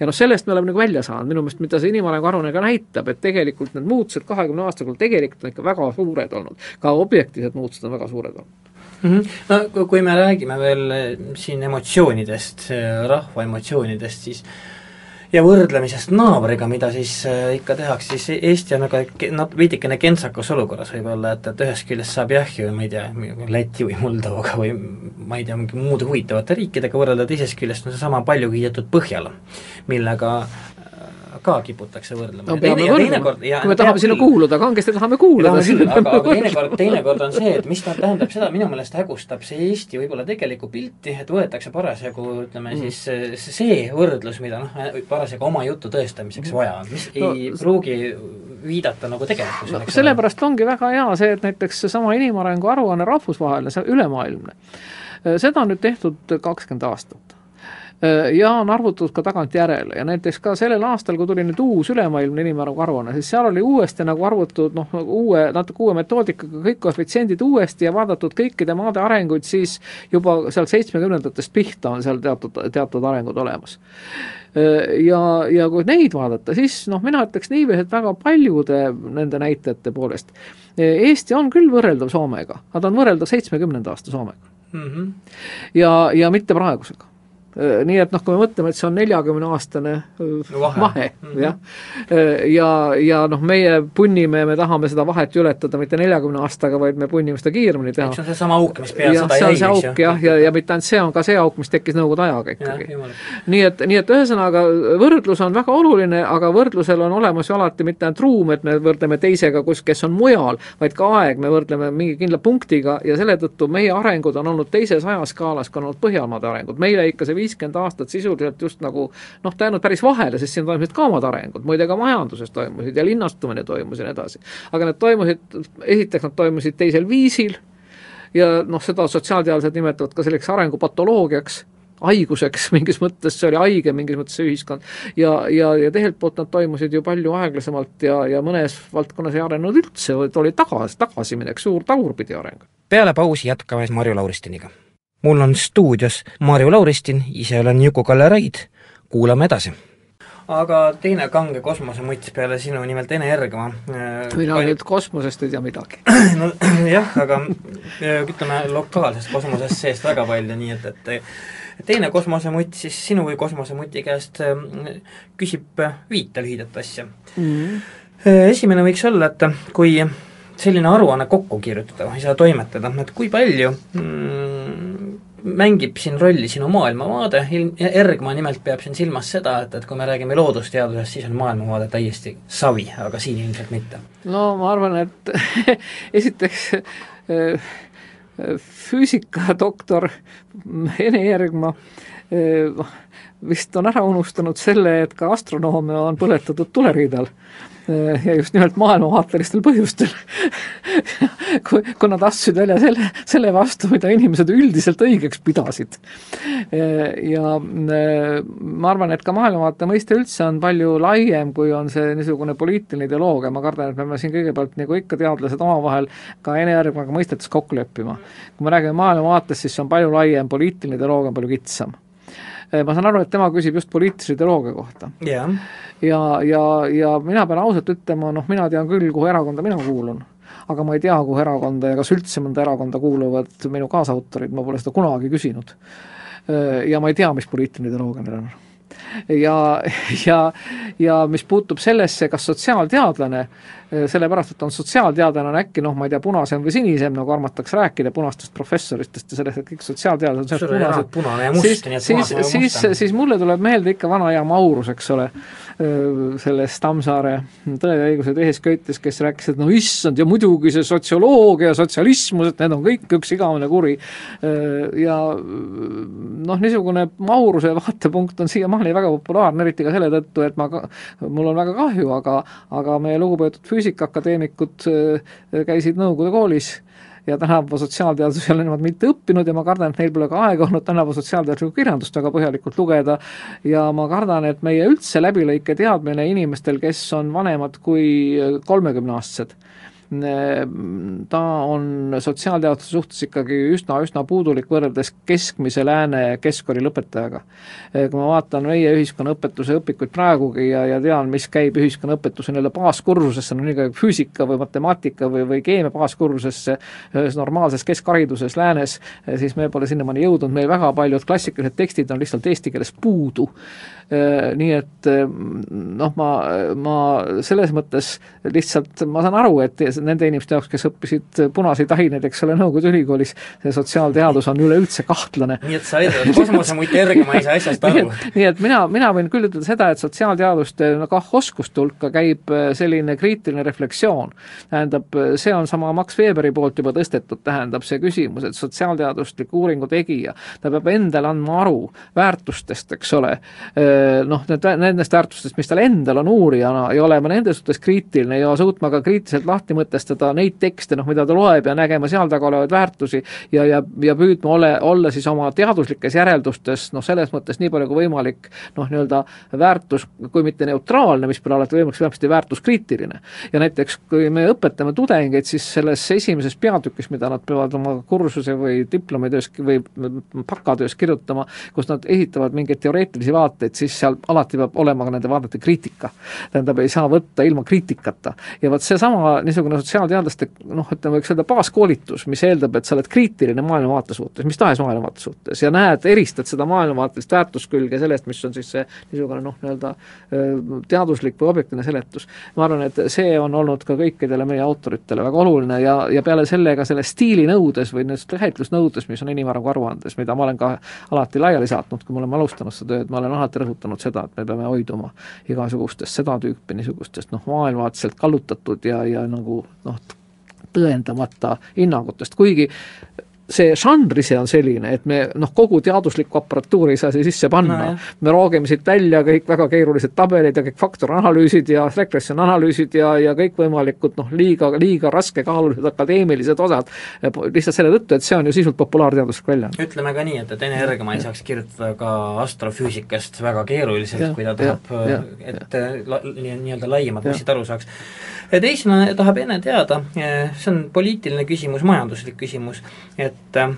ja noh, sellest me oleme nagu välja saanud, minu meelest mida see inimarengu aruanne ka näitab, et tegelikult need muutused kahekümne aastaga tegelikult on ikka väga suured olnud, ka objektiivsed muutused on väga suured olnud mm. -hmm. no kui me räägime veel siin emotsioonidest, rahva emotsioonidest, siis ja võrdlemisest naabriga, mida siis äh, ikka tehakse, siis Eesti on väga nat-, veidikene kentsakas olukorras võib-olla, et, et ühest küljest saab jah ju, ma ei tea, Läti või Moldovaga või ma ei tea, mingi muude huvitavate riikidega võrrelda, teisest küljest on seesama palju kiidetud Põhjala, millega ka kiputakse võrdlema. no kui me tahame sinna kuuluda, kangesti tahame kuuluda. aga, aga teinekord, teinekord on see, et mis ta tähendab seda, minu meelest hägustab see Eesti võib-olla tegelikku pilti, et võetakse parasjagu ütleme mm. siis see võrdlus, mida noh, parasjagu oma jutu tõestamiseks vaja on, mis no, ei pruugi viidata nagu tegelikkusele no,. sellepärast ongi väga hea see, et näiteks seesama inimarengu aruanne rahvusvaheline, see ülemaailmne, seda on nüüd tehtud kakskümmend aastat ja on arvutatud ka tagantjärele ja näiteks ka sellel aastal, kui tuli nüüd uus ülemaailmne inimarengu aruanne, siis seal oli uuesti nagu arvutatud noh, uue, natuke uue metoodikaga kõik koefitsiendid uuesti ja vaadatud kõikide maade arenguid, siis juba seal seitsmekümnendatest pihta on seal teatud, teatud arengud olemas äh, ja, ja kui neid vaadata, siis noh, mina ütleks niiviisi, et väga paljude nende näitajate poolest Eesti on küll võrreldav Soomega, aga ta on võrreldav seitsmekümnenda aasta Soomega mm. -hmm. ja, ja mitte praegusega Äh, nii et noh, kui me mõtleme, et see on neljakümne aastane äh, vahe, vahe -hmm. jah, äh, ja, ja noh, meie punnime, me tahame seda vahet ületada mitte neljakümne aastaga, vaid me punnime seda kiiremini teha. see on seesama auk, mis peale seda jäi, eks ju. jah, ja, ja mitte ainult see on ka see auk, mis tekkis Nõukogude ajaga ikkagi. nii et, nii et ühesõnaga, võrdlus on väga oluline, aga võrdlusel on olemas ju alati mitte ainult ruum, et me võrdleme teisega, kus, kes on mujal, vaid ka aeg, me võrdleme mingi kindla punktiga ja selle tõttu meie arengud on olnud teises ajaskaalas ka olnud Põhjamaade arengud, meile ikka see viiskümmend aastat sisuliselt just nagu noh, ta jäänud päris vahele, sest siin toimusid ka omad arengud, muide ka majanduses toimusid ja linnastumine toimus ja nii edasi. aga need toimusid, esiteks nad toimusid teisel viisil ja noh, seda sotsiaalteadlased nimetavad ka selleks arengupatoloogiaks, haiguseks [laughs] mingis mõttes, see oli haige mingis mõttes see ühiskond, ja, ja, ja teiselt poolt nad toimusid ju palju aeglasemalt ja, ja mõnes valdkonnas ei arenenud üldse, oli tagasi, tagasiminek, suur tagurpidi areng. peale pausi jätkame Marju Lauristiniga mul on stuudios Marju Lauristin, ise olen Juku-Kalle Raid, kuulame edasi aga teine kange kosmosemuts peale sinu nimelt Ene Ergma. Äh, mina Kal... nüüd kosmosest ei tea midagi [clears throat] no [clears throat] jah, aga äh, ütleme lokaalsest kosmosest seest väga palju, nii et, et teine kosmosemutt siis sinu või kosmosemuti käest äh, küsib viite lühidat asja mm. -hmm. Esimene võiks olla, et kui selline aruanne kokku kirjutada või seda toimetada, et kui palju mm, mängib siin rolli sinu maailmavaade, Ergma nimelt peab siin silmas seda, et, et kui me räägime loodusteadusest, siis on maailmavaade täiesti savi, aga siin ilmselt mitte. no ma arvan, et [laughs] esiteks äh, füüsikadoktor Ene Ergma äh, vist on ära unustanud selle, et ka astronoome on põletatud tuleriidal ja just nimelt maailmavaatelistel põhjustel [laughs] kui, kui nad astusid välja selle, selle vastu, mida inimesed üldiselt õigeks pidasid. Äh, ja äh, ma arvan, et ka maailmavaate mõiste üldse on palju laiem, kui on see niisugune poliitiline ideoloogia, ma kardan, et me peame siin kõigepealt, nagu ikka teadlased omavahel, ka energiaga mõistetes kokku leppima. kui me räägime maailmavaatest, siis see on palju laiem, poliitiline ideoloogia on palju kitsam Eh, ma saan aru, et tema küsib just poliitilise ideoloogia kohta. Yeah.. ja, ja, ja mina pean ausalt ütlema, noh, mina tean küll, kuhu erakonda mina kuulun aga ma ei tea, kuhu erakonda ja kas üldse mõnda erakonda kuuluvad minu kaasautorid, ma pole seda kunagi küsinud. Eh, ja ma ei tea, mis poliitiline ideoloogia neil on. Ja, ja, ja mis puutub sellesse, kas sotsiaalteadlane, eh, sellepärast et on sotsiaalteadlane, on äkki noh, ma ei tea, punasem või sinisem, nagu armatakse rääkida punastest professoritest ja sellest, et kõik sotsiaalteadlased on punased, punane ja must, siis, siis, siis, siis mulle tuleb meelde ikka vana hea Maurus, eks ole, sellest Tammsaare Tõe ja õiguse tehes köites, kes rääkis, et no issand, ja muidugi see sotsioloogia ja sotsialismus, et need on kõik üks igavene kuri. Ja noh, niisugune Mauruse vaatepunkt on siiamaani väga populaarne, eriti ka selle tõttu, et ma, mul on väga kahju, aga aga meie lugupeetud füüsikaakadeemikud käisid Nõukogude koolis ja tänapäeva sotsiaalteadusi ei ole nemad mitte õppinud ja ma kardan, et neil pole ka aega olnud tänapäeva sotsiaalteaduslikku kirjandust väga põhjalikult lugeda. Ja ma kardan, et meie üldse läbilõike teadmine inimestel, kes on vanemad kui kolmekümneaastased, ta on sotsiaalteaduste suhtes ikkagi üsna-üsna puudulik võrreldes keskmise lääne keskkooli lõpetajaga. kui ma vaatan meie ühiskonnaõpetuse õpikuid praegugi ja, ja tean, mis käib ühiskonnaõpetuse nii-öelda baaskursusesse, no nii ka füüsika või matemaatika või, või keemia baaskursusesse ühes normaalses keskhariduses läänes, siis me pole sinnamaani jõudnud, meil väga paljud klassikalised tekstid on lihtsalt eesti keeles puudu Äh, nii et äh, noh, ma, ma selles mõttes lihtsalt, ma saan aru, et nende inimeste jaoks, kes õppisid punaseid aineid, eks ole, Nõukogude ülikoolis, see sotsiaalteadus on üleüldse kahtlane. nii et sa ütled, kosmosemuti järgi ma ei saa asjast aru. [laughs] nii et mina, mina võin küll ütelda seda, et sotsiaalteaduste kah oskuste hulka käib äh, selline kriitiline refleksioon. tähendab, see on sama Max Weberi poolt juba tõstetud, tähendab see küsimus, et sotsiaalteadusliku uuringu tegija, ta peab endale andma aru väärtustest, eks ole, noh, need, nendest väärtustest, mis tal endal on uurijana ja olema nende suhtes kriitiline ja suutma ka kriitiliselt lahti mõtestada neid tekste, noh, mida ta loeb ja nägema seal taga olevaid väärtusi ja, ja, ja püüdma ole, olla siis oma teaduslikes järeldustes noh, selles mõttes nii palju kui võimalik noh, nii-öelda väärtus, kui mitte neutraalne, mis pole alati võimalik, vähemasti väärtuskriitiline. ja näiteks, kui me õpetame tudengeid, siis selles esimeses peatükis, mida nad peavad oma kursuse või diplomitöös või bakatöös kirjutama, kus nad esitavad mingeid teoreetilisi vaateid, siis seal alati peab olema ka nende vaadete kriitika. tähendab, ei saa võtta ilma kriitikata. ja vot seesama niisugune sotsiaalteadlaste noh, ütleme, võiks öelda baaskoolitus, mis eeldab, et sa oled kriitiline maailmavaate suhtes, mis tahes maailmavaate suhtes ja näed, eristad seda maailmavaatelist väärtuskülge sellest, mis on siis see niisugune noh, nii-öelda teaduslik või objektiivne seletus. ma arvan, et see on olnud ka kõikidele meie autoritele väga oluline ja, ja peale selle ka selle stiilinõudes või nendes käsitlusnõudes, mis on inimarengu aruandes, mida ma olen ka alati laiali saatnud, kui me oleme alustanud seda tööd, ma olen alati rõhutanud seda, et me peame hoiduma igasugustest seda tüüpi niisugustest noh, maailmavaateliselt kallutatud ja, ja nagu noh, tõendamata hinnangutest, kuigi see žanr ise on selline, et me noh, kogu teaduslikku aparatuuri ei saa siia sisse panna. No,, me roogime siit välja kõik väga keerulised tabelid ja kõik faktoranalüüsid ja regression analüüsid ja, ja kõikvõimalikud noh, liiga, liiga raskekaalulised akadeemilised osad, lihtsalt selle tõttu, et see on ju sisult populaarteaduslik väljaanne. ütleme ka nii, et, et Ene Ergma ei saaks kirjutada ka astrofüüsikast väga keeruliselt, kui ta tahab, et la, nii-öelda laiemad mussid aru saaks. teisena tahab Ene teada, see on poliitiline küsimus, majanduslik küsimus, et et äh,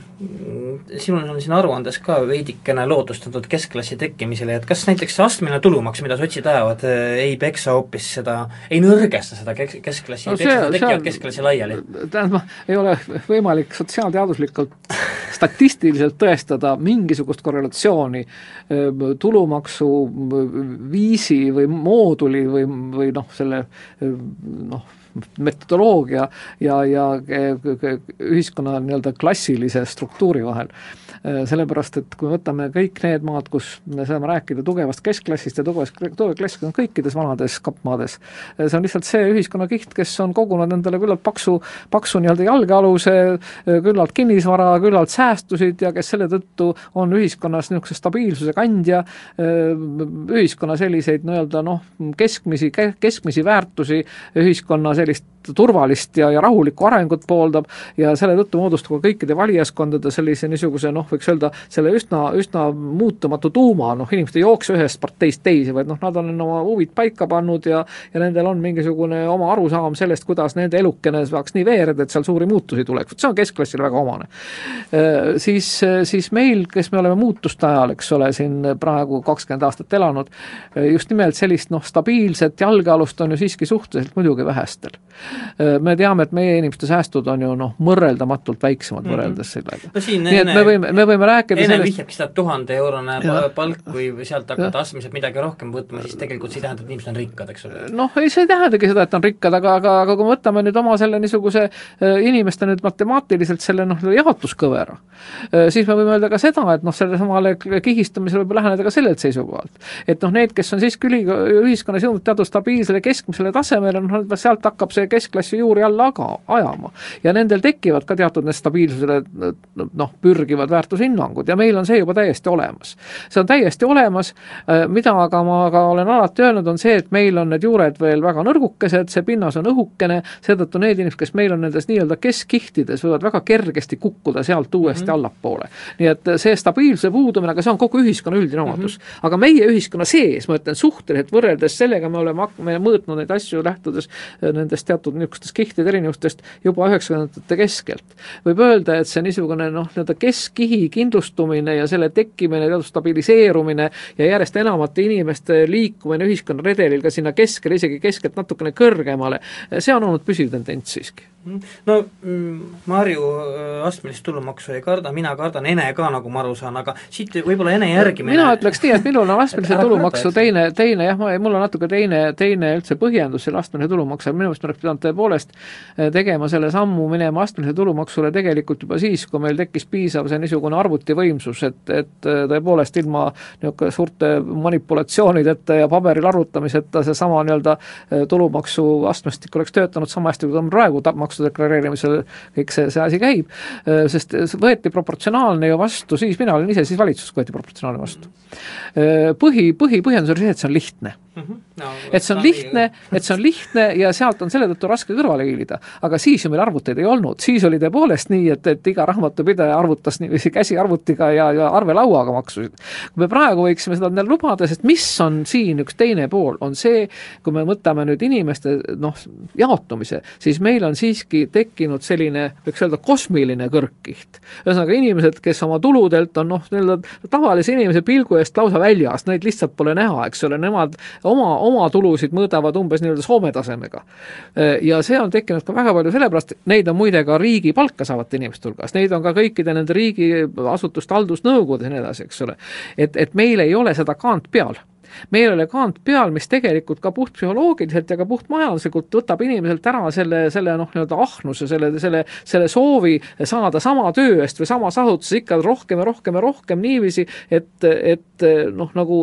sinul on siin aruandes ka veidikene lootustatud keskklassi tekkimisele, et kas näiteks see astmeline tulumaks, mida sotsid ajavad, äh, ei peksa hoopis seda, ei nõrgesta seda kes-, keskklassi no,, ei peksa seda tekkivat keskklassi laiali? tähendab, ei ole võimalik sotsiaalteaduslikult statistiliselt tõestada mingisugust korrelatsiooni äh, tulumaksu viisi või mooduli või, või noh, selle noh, metodoloogia ja, ja ühiskonna nii-öelda klassilise struktuuri vahel. Sellepärast, et kui me võtame kõik need maad, kus me saame rääkida tugevast keskklassist ja tugevast, tugev klass on kõikides vanades kappmaades, see on lihtsalt see ühiskonnakiht, kes on kogunud endale küllalt paksu, paksu nii-öelda jalgealuse, küllalt kinnisvara, küllalt säästusid ja kes selle tõttu on ühiskonnas niisuguse stabiilsuse kandja, ühiskonna selliseid nii-öelda noh, keskmisi, keskmisi väärtusi ühiskonna sellist turvalist ja, ja rahulikku arengut pooldab ja selle tõttu moodustab ka kõikide valijaskondade sellise niisuguse noh, võiks öelda selle üsna, üsna muutumatu tuuma, noh inimesed ei jookse ühest parteist teise, vaid noh, nad on oma huvid paika pannud ja ja nendel on mingisugune oma arusaam sellest, kuidas nende elukene saaks nii veereda, et seal suuri muutusi tuleks, vot see on keskklassile väga omane. Äh, siis, siis meil, kes me oleme muutuste ajal, eks ole, siin praegu kakskümmend aastat elanud, just nimelt sellist noh, stabiilset jalgealust on ju siiski suhteliselt muidugi vähestel. Me teame, et meie inimeste säästud on ju noh, võrreldamatult väiksemad mm -hmm. võrreldes sellega no,. nii et me võime, me võime rääkida enne sellest... vihjabki seda tuhande eurone palk, kui sealt hakata astmeliselt midagi rohkem võtma, siis tegelikult see ei tähenda, et inimesed on rikkad, eks ole. noh, ei see ei tähendagi seda, et on rikkad, aga, aga, aga kui me võtame nüüd oma selle niisuguse inimeste nüüd matemaatiliselt selle noh, jaotuskõvera, siis me võime öelda ka seda, et noh, sellesamale kihistumisele võib läheneda ka sellelt seisukohalt. et noh, need, kes on siiski üli, ühiskonnas jõudnud teatud stabiilsele keskmisele tasemele, noh, sealt hakkab see keskklassi juuri alla aga ajama. ja nendel tekivad ka teatud need stabiilsuse inimestele noh, pürgivad väärtushinnangud ja meil on see juba täiesti olemas. see on täiesti olemas, äh, mida aga ma ka olen alati öelnud, on see, et meil on need juured veel väga nõrgukesed, see pinnas on õhukene, seetõttu need inimesed, kes meil on nendes nii-öelda keskkihtides, võivad väga kergesti kukkuda sealt uuesti mm -hmm. allapoole. nii et see stabiilsuse puudumine, aga see on kogu ühiskonna üldine omadus mm. -hmm. aga meie ühiskonna sees, ma ütlen suhteliselt võrreldes sellega, me oleme, me mõõtnud neid asju lähtudes äh, nendest teatud niisugustest kihtide erinevustest juba üheksakümnendate keskelt. võib öelda, et see niisugune noh, nii-öelda keskkihi kindlustumine ja selle tekkimine, teatud stabiliseerumine ja järjest enamate inimeste liikumine ühiskonnaredelil ka sinna keskele, isegi keskelt natukene kõrgemale, see on olnud püsiv tendents siiski no mm, Marju äh, astmelist tulumaksu ei karda, mina kardan, Ene ka, nagu ma aru saan, aga siit võib-olla Ene järgimine mina ütleks nii, et minul on astmelise [laughs] tulumaksu teine, teine jah, mul on natuke teine, teine üldse põhjendus selle astmelise tulumaksu, aga minu meelest me oleks pidanud tõepoolest äh, tegema selle sammu, minema astmelise tulumaksule tegelikult juba siis, kui meil tekkis piisav see niisugune arvutivõimsus, et, et äh, tõepoolest ilma niisugune suurte manipulatsioonideta ja paberil arvutamiseta seesama nii-öelda tulumaksu astmestik oleks töötanud sama hästi, kui ta on praegu maksude deklareerimisel kõik see, see asi käib, äh, sest võeti proportsionaalne ju vastu siis, mina olin ise siis valitsuses, kui võeti proportsionaalne vastu. Äh, põhi, põhipõhjendus oli see, et see on lihtne mm. -hmm. No, et see on lihtne, et see on lihtne ja sealt on selle tõttu raske kõrvale hiilida. aga siis ju meil arvuteid ei olnud, siis oli tõepoolest nii, et, et iga raamatupidaja arvutas niiviisi käsiarvutiga ja, ja arvelauaga maksusid. kui me praegu võiksime seda endale lubada, sest mis on siin üks teine pool, on see, kui me võtame nüüd inimeste noh, jaotumise, siis meil on siiski tekkinud selline, võiks öelda, kosmiline kõrgkiht. ühesõnaga inimesed, kes oma tuludelt on noh, nii-öelda tavalise inimese pilgu eest lausa väljas, neid lihtsalt pole näha, eks ole, nemad oma, oma tulusid mõõdavad umbes nii-öelda Soome tasemega. ja see on tekkinud ka väga palju sellepärast, neid on muide ka riigi palka saavate inimeste hulgas, neid on ka kõikide nende riigiasutuste haldusnõukogudes ja nii edasi, eks ole. et, et meil ei ole seda kaant peal meil oli kaant peal, mis tegelikult ka puhtpsühholoogiliselt ja ka puhtmajanduslikult võtab inimeselt ära selle, selle noh, nii-öelda ahnuse, selle, selle, selle soovi saada sama töö eest või samas asutuses ikka rohkem ja rohkem ja rohkem niiviisi, et, et noh, nagu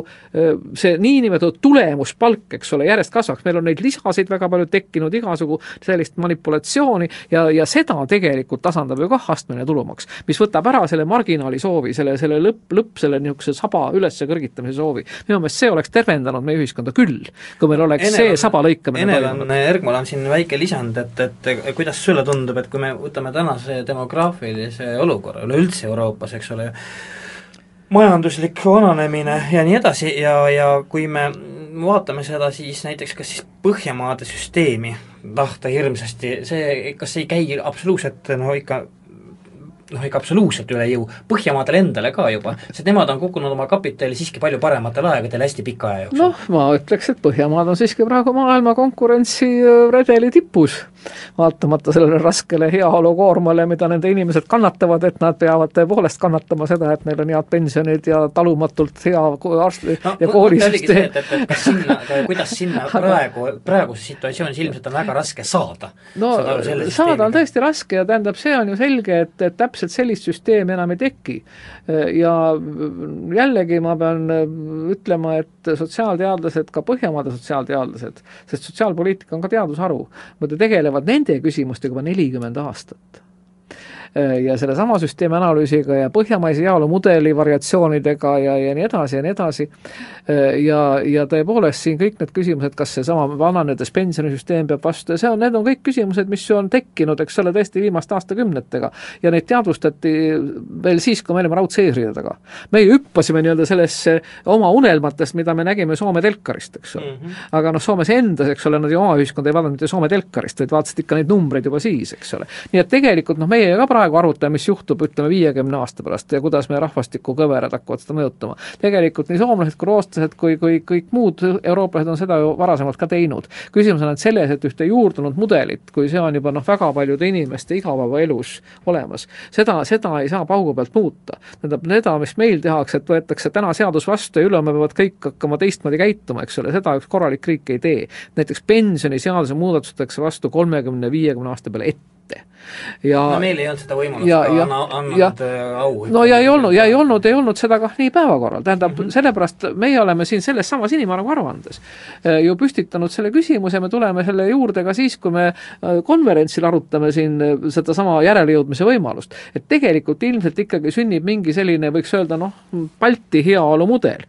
see niinimetatud tulemuspalk, eks ole, järjest kasvaks, meil on neid lisasid väga palju tekkinud, igasugu sellist manipulatsiooni ja, ja seda tegelikult tasandab ju kah astmeline tulumaks, mis võtab ära selle marginaali soovi, selle, selle lõpp, lõpp, selle niisuguse saba üles kõrgitamise soovi. minu meelest see oleks oleks tervendanud meie ühiskonda küll, kui meil oleks Enel see saba lõikamine Enel on, Ergmal on siin väike lisand, et, et kuidas sulle tundub, et kui me võtame tänase demograafilise olukorra üleüldse Euroopas, eks ole, majanduslik vananemine ja nii edasi ja, ja kui me vaatame seda siis näiteks kas siis Põhjamaade süsteemi tahta hirmsasti, see, kas see ei käi absoluutselt no ikka noh, ikka absoluutselt üle jõu, Põhjamaadele endale ka juba, sest nemad on kukkunud oma kapitali siiski palju parematel aegadel hästi pika aja jooksul. noh, ma ütleks, et Põhjamaad on siiski praegu maailma konkurentsiredeli tipus vaatamata sellele raskele heaolukoormale, mida nende inimesed kannatavad, et nad peavad tõepoolest kannatama seda, et neil on head pensionid ja talumatult hea arst- no, ja koolisüsteem. kas sinna, kuidas sinna [laughs] praegu, praeguses situatsioonis ilmselt on väga raske saada? no saada on tõesti raske ja tähendab, see on ju selge, et, et täpselt sellist süsteemi enam ei teki. ja jällegi ma pean ütlema, et sotsiaalteadlased, ka Põhjamaade sotsiaalteadlased, sest sotsiaalpoliitika on ka teadusharu, muide tegelevad nende küsimustega juba nelikümmend aastat ja sellesama süsteemi analüüsiga ja põhjamaise heaolumudeli variatsioonidega ja, ja nii edasi ja nii edasi. Äh, ja, ja tõepoolest siin kõik need küsimused, kas seesama vananedes pensionisüsteem peab vastu ja see on, need on kõik küsimused, mis ju on tekkinud, eks ole, tõesti viimaste aastakümnetega. ja neid teadvustati veel siis, kui me olime raudse eesriide taga. meie hüppasime nii-öelda sellesse oma unelmatest, mida me nägime Soome telkarist, eks ole mm. -hmm. aga noh, Soomes endas, eks ole, nad ju oma ühiskonda ei vaadanud mitte Soome telkarist, vaid vaatasid ikka neid numbreid juba siis, eks ole. nii et tegelikult noh, meie ka praegu praegu arvutame, mis juhtub, ütleme, viiekümne aasta pärast ja kuidas meie rahvastikukõverad hakkavad seda mõjutama. tegelikult nii soomlased kui rootslased kui, kui kõik muud eurooplased on seda ju varasemalt ka teinud. küsimus on ainult selles, et ühte juurdunud mudelit, kui see on juba noh, väga paljude inimeste igapäevaelus olemas, seda, seda ei saa paugu pealt muuta. tähendab, seda, mis meil tehakse, et võetakse täna seadus vastu ja ülehomme peavad kõik hakkama teistmoodi käituma, eks ole, seda üks korralik riik ei tee. näiteks pensioniseaduse muudatus võetakse vastu kolmekümne, viiekümne aasta peale ette mitte ja no meil ei olnud seda võimalust ja, ka anna, ja, annanud äh, au. no ja ei olnud, ja ei olnud, ei olnud seda kah nii päevakorral, tähendab mm -hmm. sellepärast meie oleme siin selles samas inimarengu aruandes äh, ju püstitanud selle küsimuse, me tuleme selle juurde ka siis, kui me äh, konverentsil arutame siin sedasama järelejõudmise võimalust. et tegelikult ilmselt ikkagi sünnib mingi selline, võiks öelda noh, Balti heaolumudel,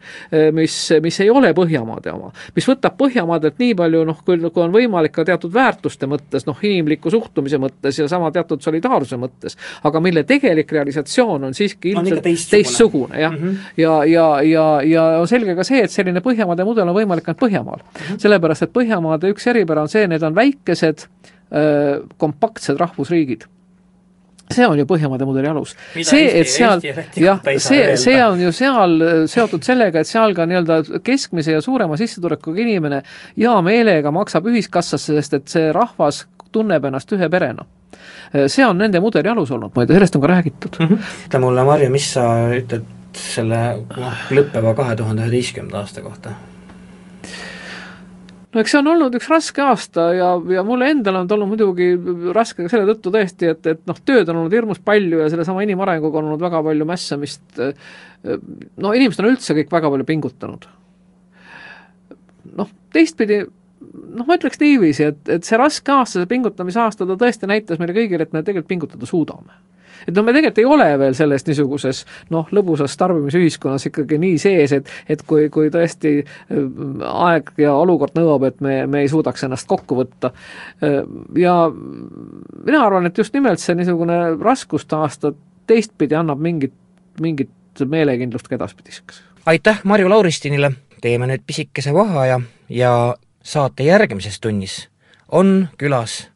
mis, mis ei ole Põhjamaade oma, mis võtab Põhjamaadelt nii palju noh, kui, kui on võimalik ka teatud väärtuste mõttes, noh inimliku suhtumise mõttes ja sama teatud solidaarsuse mõttes, aga mille tegelik realisatsioon on siiski ilmselt teistsugune, jah mm. -hmm. ja, ja, ja, ja on selge ka see, et selline Põhjamaade mudel on võimalik ainult Põhjamaal mm. -hmm. sellepärast, et Põhjamaade üks eripära on see, need on väikesed, kompaktsed rahvusriigid see on ju Põhjamaade mudeli alus. see, et seal, jah, see, see on ju seal seotud sellega, et seal ka nii-öelda keskmise ja suurema sissetulekuga inimene hea meelega maksab ühiskassasse, sest et see rahvas tunneb ennast ühe perena see on nende mudeli alus olnud, tea, sellest on ka räägitud mm. -hmm. ütle mulle, Marju, mis sa ütled selle noh, lõppeva kahe tuhande üheteistkümnenda aasta kohta? no eks see on olnud üks raske aasta ja, ja mulle endale on ta olnud muidugi raske ka selle tõttu tõesti, et, et noh, tööd on olnud hirmus palju ja sellesama inimarenguga on olnud väga palju mässamist, no inimesed on üldse kõik väga palju pingutanud. noh, teistpidi noh, ma ütleks niiviisi, et, et see raske aasta, see pingutamise aasta, ta tõesti näitas meile kõigile, et me tegelikult pingutada suudame et noh, me tegelikult ei ole veel selles niisuguses noh, lõbusas tarbimisühiskonnas ikkagi nii sees, et et kui, kui tõesti äh, aeg ja olukord nõuab, et me, me ei suudaks ennast kokku võtta. Ja mina arvan, et just nimelt see niisugune raskuste aasta teistpidi annab mingit, mingit meelekindlust ka edaspidiseks. aitäh Marju Lauristinile, teeme nüüd pisikese vaheaja ja saate järgmises tunnis on külas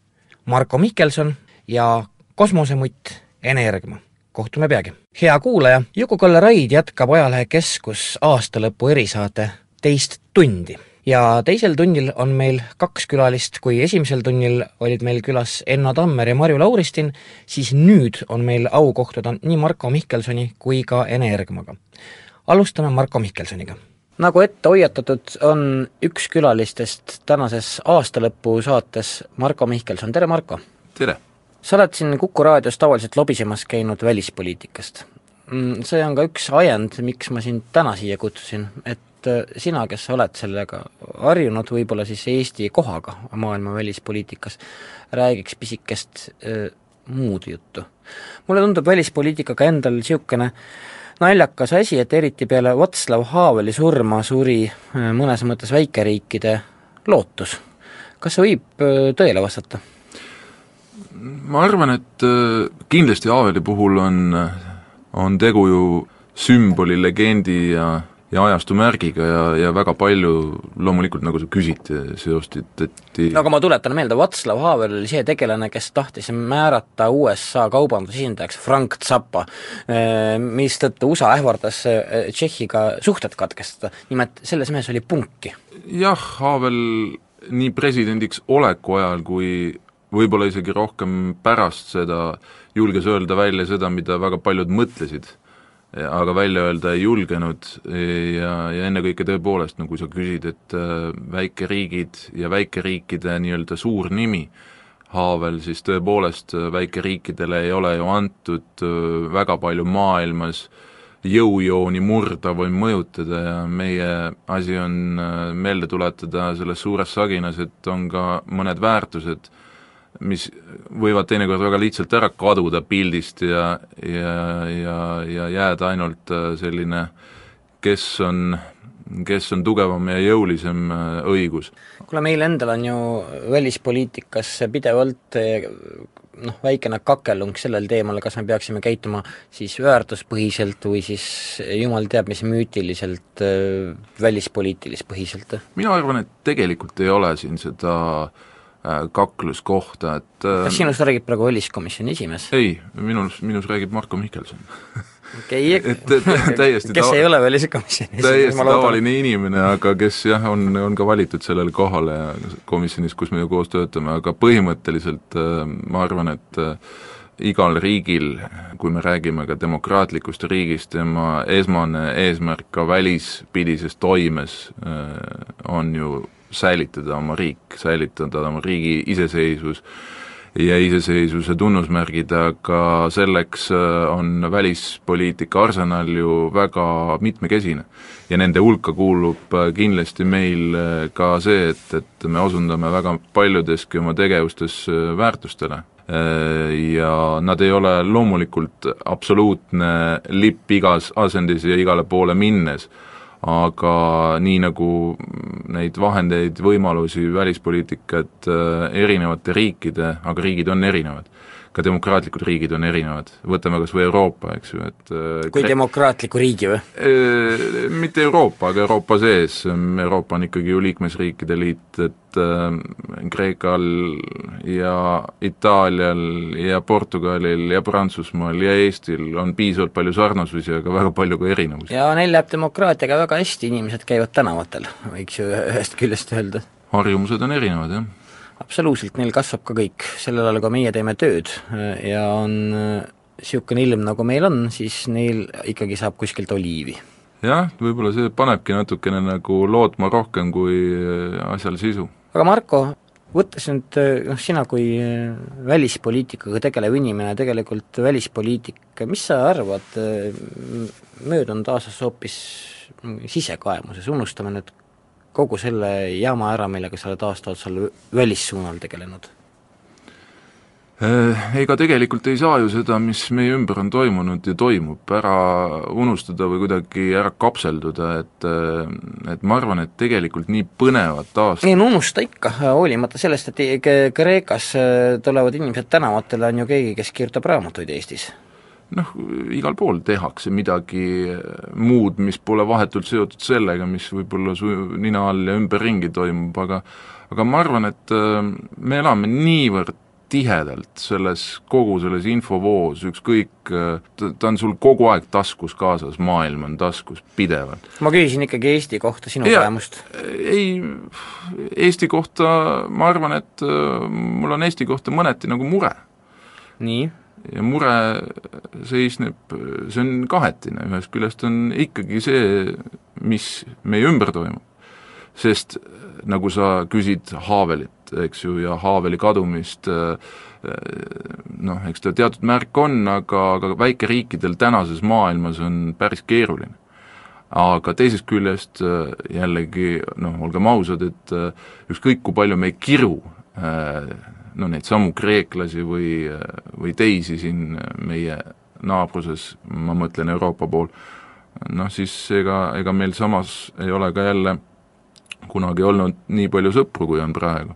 Marko Mihkelson ja kosmosemutt Ene Järgma. kohtume peagi. hea kuulaja, Juku-Kalle Raid jätkab ajalehe Keskus aastalõpu erisaate teist tundi. ja teisel tunnil on meil kaks külalist, kui esimesel tunnil olid meil külas Enno Tammer ja Marju Lauristin, siis nüüd on meil au kohtuda nii Marko Mihkelsoni kui ka Ene Järgmaga. alustame Marko Mihkelsoniga nagu ette hoiatatud, on üks külalistest tänases aastalõpu saates Marko Mihkelson, tere Marko! tere! sa oled siin Kuku raadios tavaliselt lobisemas käinud välispoliitikast. Mm, see on ka üks ajend, miks ma sind täna siia kutsusin, et äh, sina, kes sa oled sellega harjunud, võib-olla siis Eesti kohaga maailma välispoliitikas, räägiks pisikest äh, muud juttu. mulle tundub välispoliitikaga endal niisugune äh, naljakas asi, et eriti peale Václav Haveli surma suri äh, mõnes mõttes väikeriikide lootus. kas see võib äh, tõele vastata? ma arvan, et äh, kindlasti Haveli puhul on, on tegu ju sümboli, legendi ja ja ajastu märgiga ja, ja väga palju loomulikult, nagu sa küsid, seostati no aga ma tuletan meelde, Václav Havel oli see tegelane, kes tahtis määrata USA kaubandusesindajaks Frank Zappa, eh, mistõttu USA ähvardas eh, Tšehhiga suhted katkestada, nimelt selles mehes oli punki. jah, Havel nii presidendiks oleku ajal kui võib-olla isegi rohkem pärast seda julges öelda välja seda, mida väga paljud mõtlesid aga välja öelda ei julgenud. Ja, ja ennekõike tõepoolest, no kui sa küsid, et äh, väikeriigid ja väikeriikide nii-öelda suur nimi, Haavel, siis tõepoolest äh, väikeriikidele ei ole ju antud äh, väga palju maailmas jõujooni murda või mõjutada ja meie asi on meelde tuletada selles suures saginas, et on ka mõned väärtused, mis võivad teinekord väga lihtsalt ära kaduda pildist ja, ja, ja, ja jääda ainult äh, selline, kes on, kes on tugevam ja jõulisem äh, õigus. kuule, meil endal on ju välispoliitikas pidevalt äh, noh, väikene kakelung sellel teemal, kas me peaksime käituma siis väärtuspõhiselt või siis jumal teab mis müütiliselt välispoliitilist põhiselt? mina arvan, et tegelikult ei ole siin seda Äh, kakluskohta, et äh, kas sinust räägib praegu väliskomisjoni esimees? ei, minus, minus räägib Marko Mihkelson. Okei. [laughs] Okay,, et, et täiesti kes ei ole väliskomisjoni esimees, täiesti tavaline inimene, aga kes jah, on, on ka valitud sellele kohale komisjonis, kus me ju koos töötame, aga põhimõtteliselt äh, ma arvan, et igal riigil, kui me räägime ka demokraatlikust riigist, tema esmane eesmärk ka välispidises toimes on ju säilitada oma riik, säilitada oma riigi iseseisvus ja iseseisvuse tunnusmärgid, aga selleks on välispoliitika arsenal ju väga mitmekesine. ja nende hulka kuulub kindlasti meil ka see, et, et me osundame väga paljudeski oma tegevustes väärtustele ja nad ei ole loomulikult absoluutne lipp igas asendis ja igale poole minnes aga nii, nagu neid vahendeid, võimalusi, välispoliitikat äh, erinevate riikide, aga riigid on erinevad, ka demokraatlikud riigid on erinevad, võtame kas või Euroopa, eks ju, et äh, kui demokraatliku riigi või? Äh, mitte Euroopa, aga Euroopa sees, Euroopa on ikkagi ju liikmesriikide liit, et äh, Kreekal ja Itaalial ja Portugalil ja Prantsusmaal ja Eestil on piisavalt palju sarnasusi, aga väga palju ka erinevusi. ja neil läheb demokraatiaga väga hästi, inimesed käivad tänavatel, võiks ju ühest küljest öelda. harjumused on erinevad, jah absoluutselt, neil kasvab ka kõik, sellel ajal, kui meie teeme tööd ja on niisugune ilm, nagu meil on, siis neil ikkagi saab kuskilt oliivi. jah, võib-olla see panebki natukene nagu lootma rohkem kui asjal sisu. aga Marko, võttes nüüd noh, sina kui välispoliitikaga tegelev inimene, tegelikult välispoliitika, mis sa arvad, möödunud aastas hoopis sisekaemuses, unustame nüüd kogu selle jama ära, millega sa oled aasta otsal välissuunal tegelenud? Äh, ega tegelikult ei saa ju seda, mis meie ümber on toimunud ja toimub, ära unustada või kuidagi ära kapselduda, et äh, et ma arvan, et tegelikult nii põnevat aastat ei no unusta ikka, hoolimata sellest, et Kreekas äh, tulevad inimesed tänavatele, on ju keegi, kes kirjutab raamatuid Eestis noh, igal pool tehakse midagi muud, mis pole vahetult seotud sellega, mis võib-olla su nina all ja ümberringi toimub, aga aga ma arvan, et äh, me elame niivõrd tihedalt selles, kogu selles infovoos, ükskõik, äh, ta on sul kogu aeg taskus kaasas, maailm on taskus pidevalt. ma küsisin ikkagi Eesti kohta, sinu kogemust. ei, Eesti kohta ma arvan, et äh, mul on Eesti kohta mõneti nagu mure. nii? Ja mure seisneb, see on kahetine, ühest küljest on ikkagi see, mis meie ümber toimub. sest nagu sa küsid Haavelit, eks ju, ja Haaveli kadumist, noh, eks ta teatud märk on, aga, aga väikeriikidel tänases maailmas on päris keeruline. aga teisest küljest jällegi noh, olgem ausad, et ükskõik, kui palju me ei kiru no neid samu kreeklasi või, või teisi siin meie naabruses, ma mõtlen Euroopa pool, noh siis ega, ega meil samas ei ole ka jälle kunagi olnud nii palju sõpru, kui on praegu.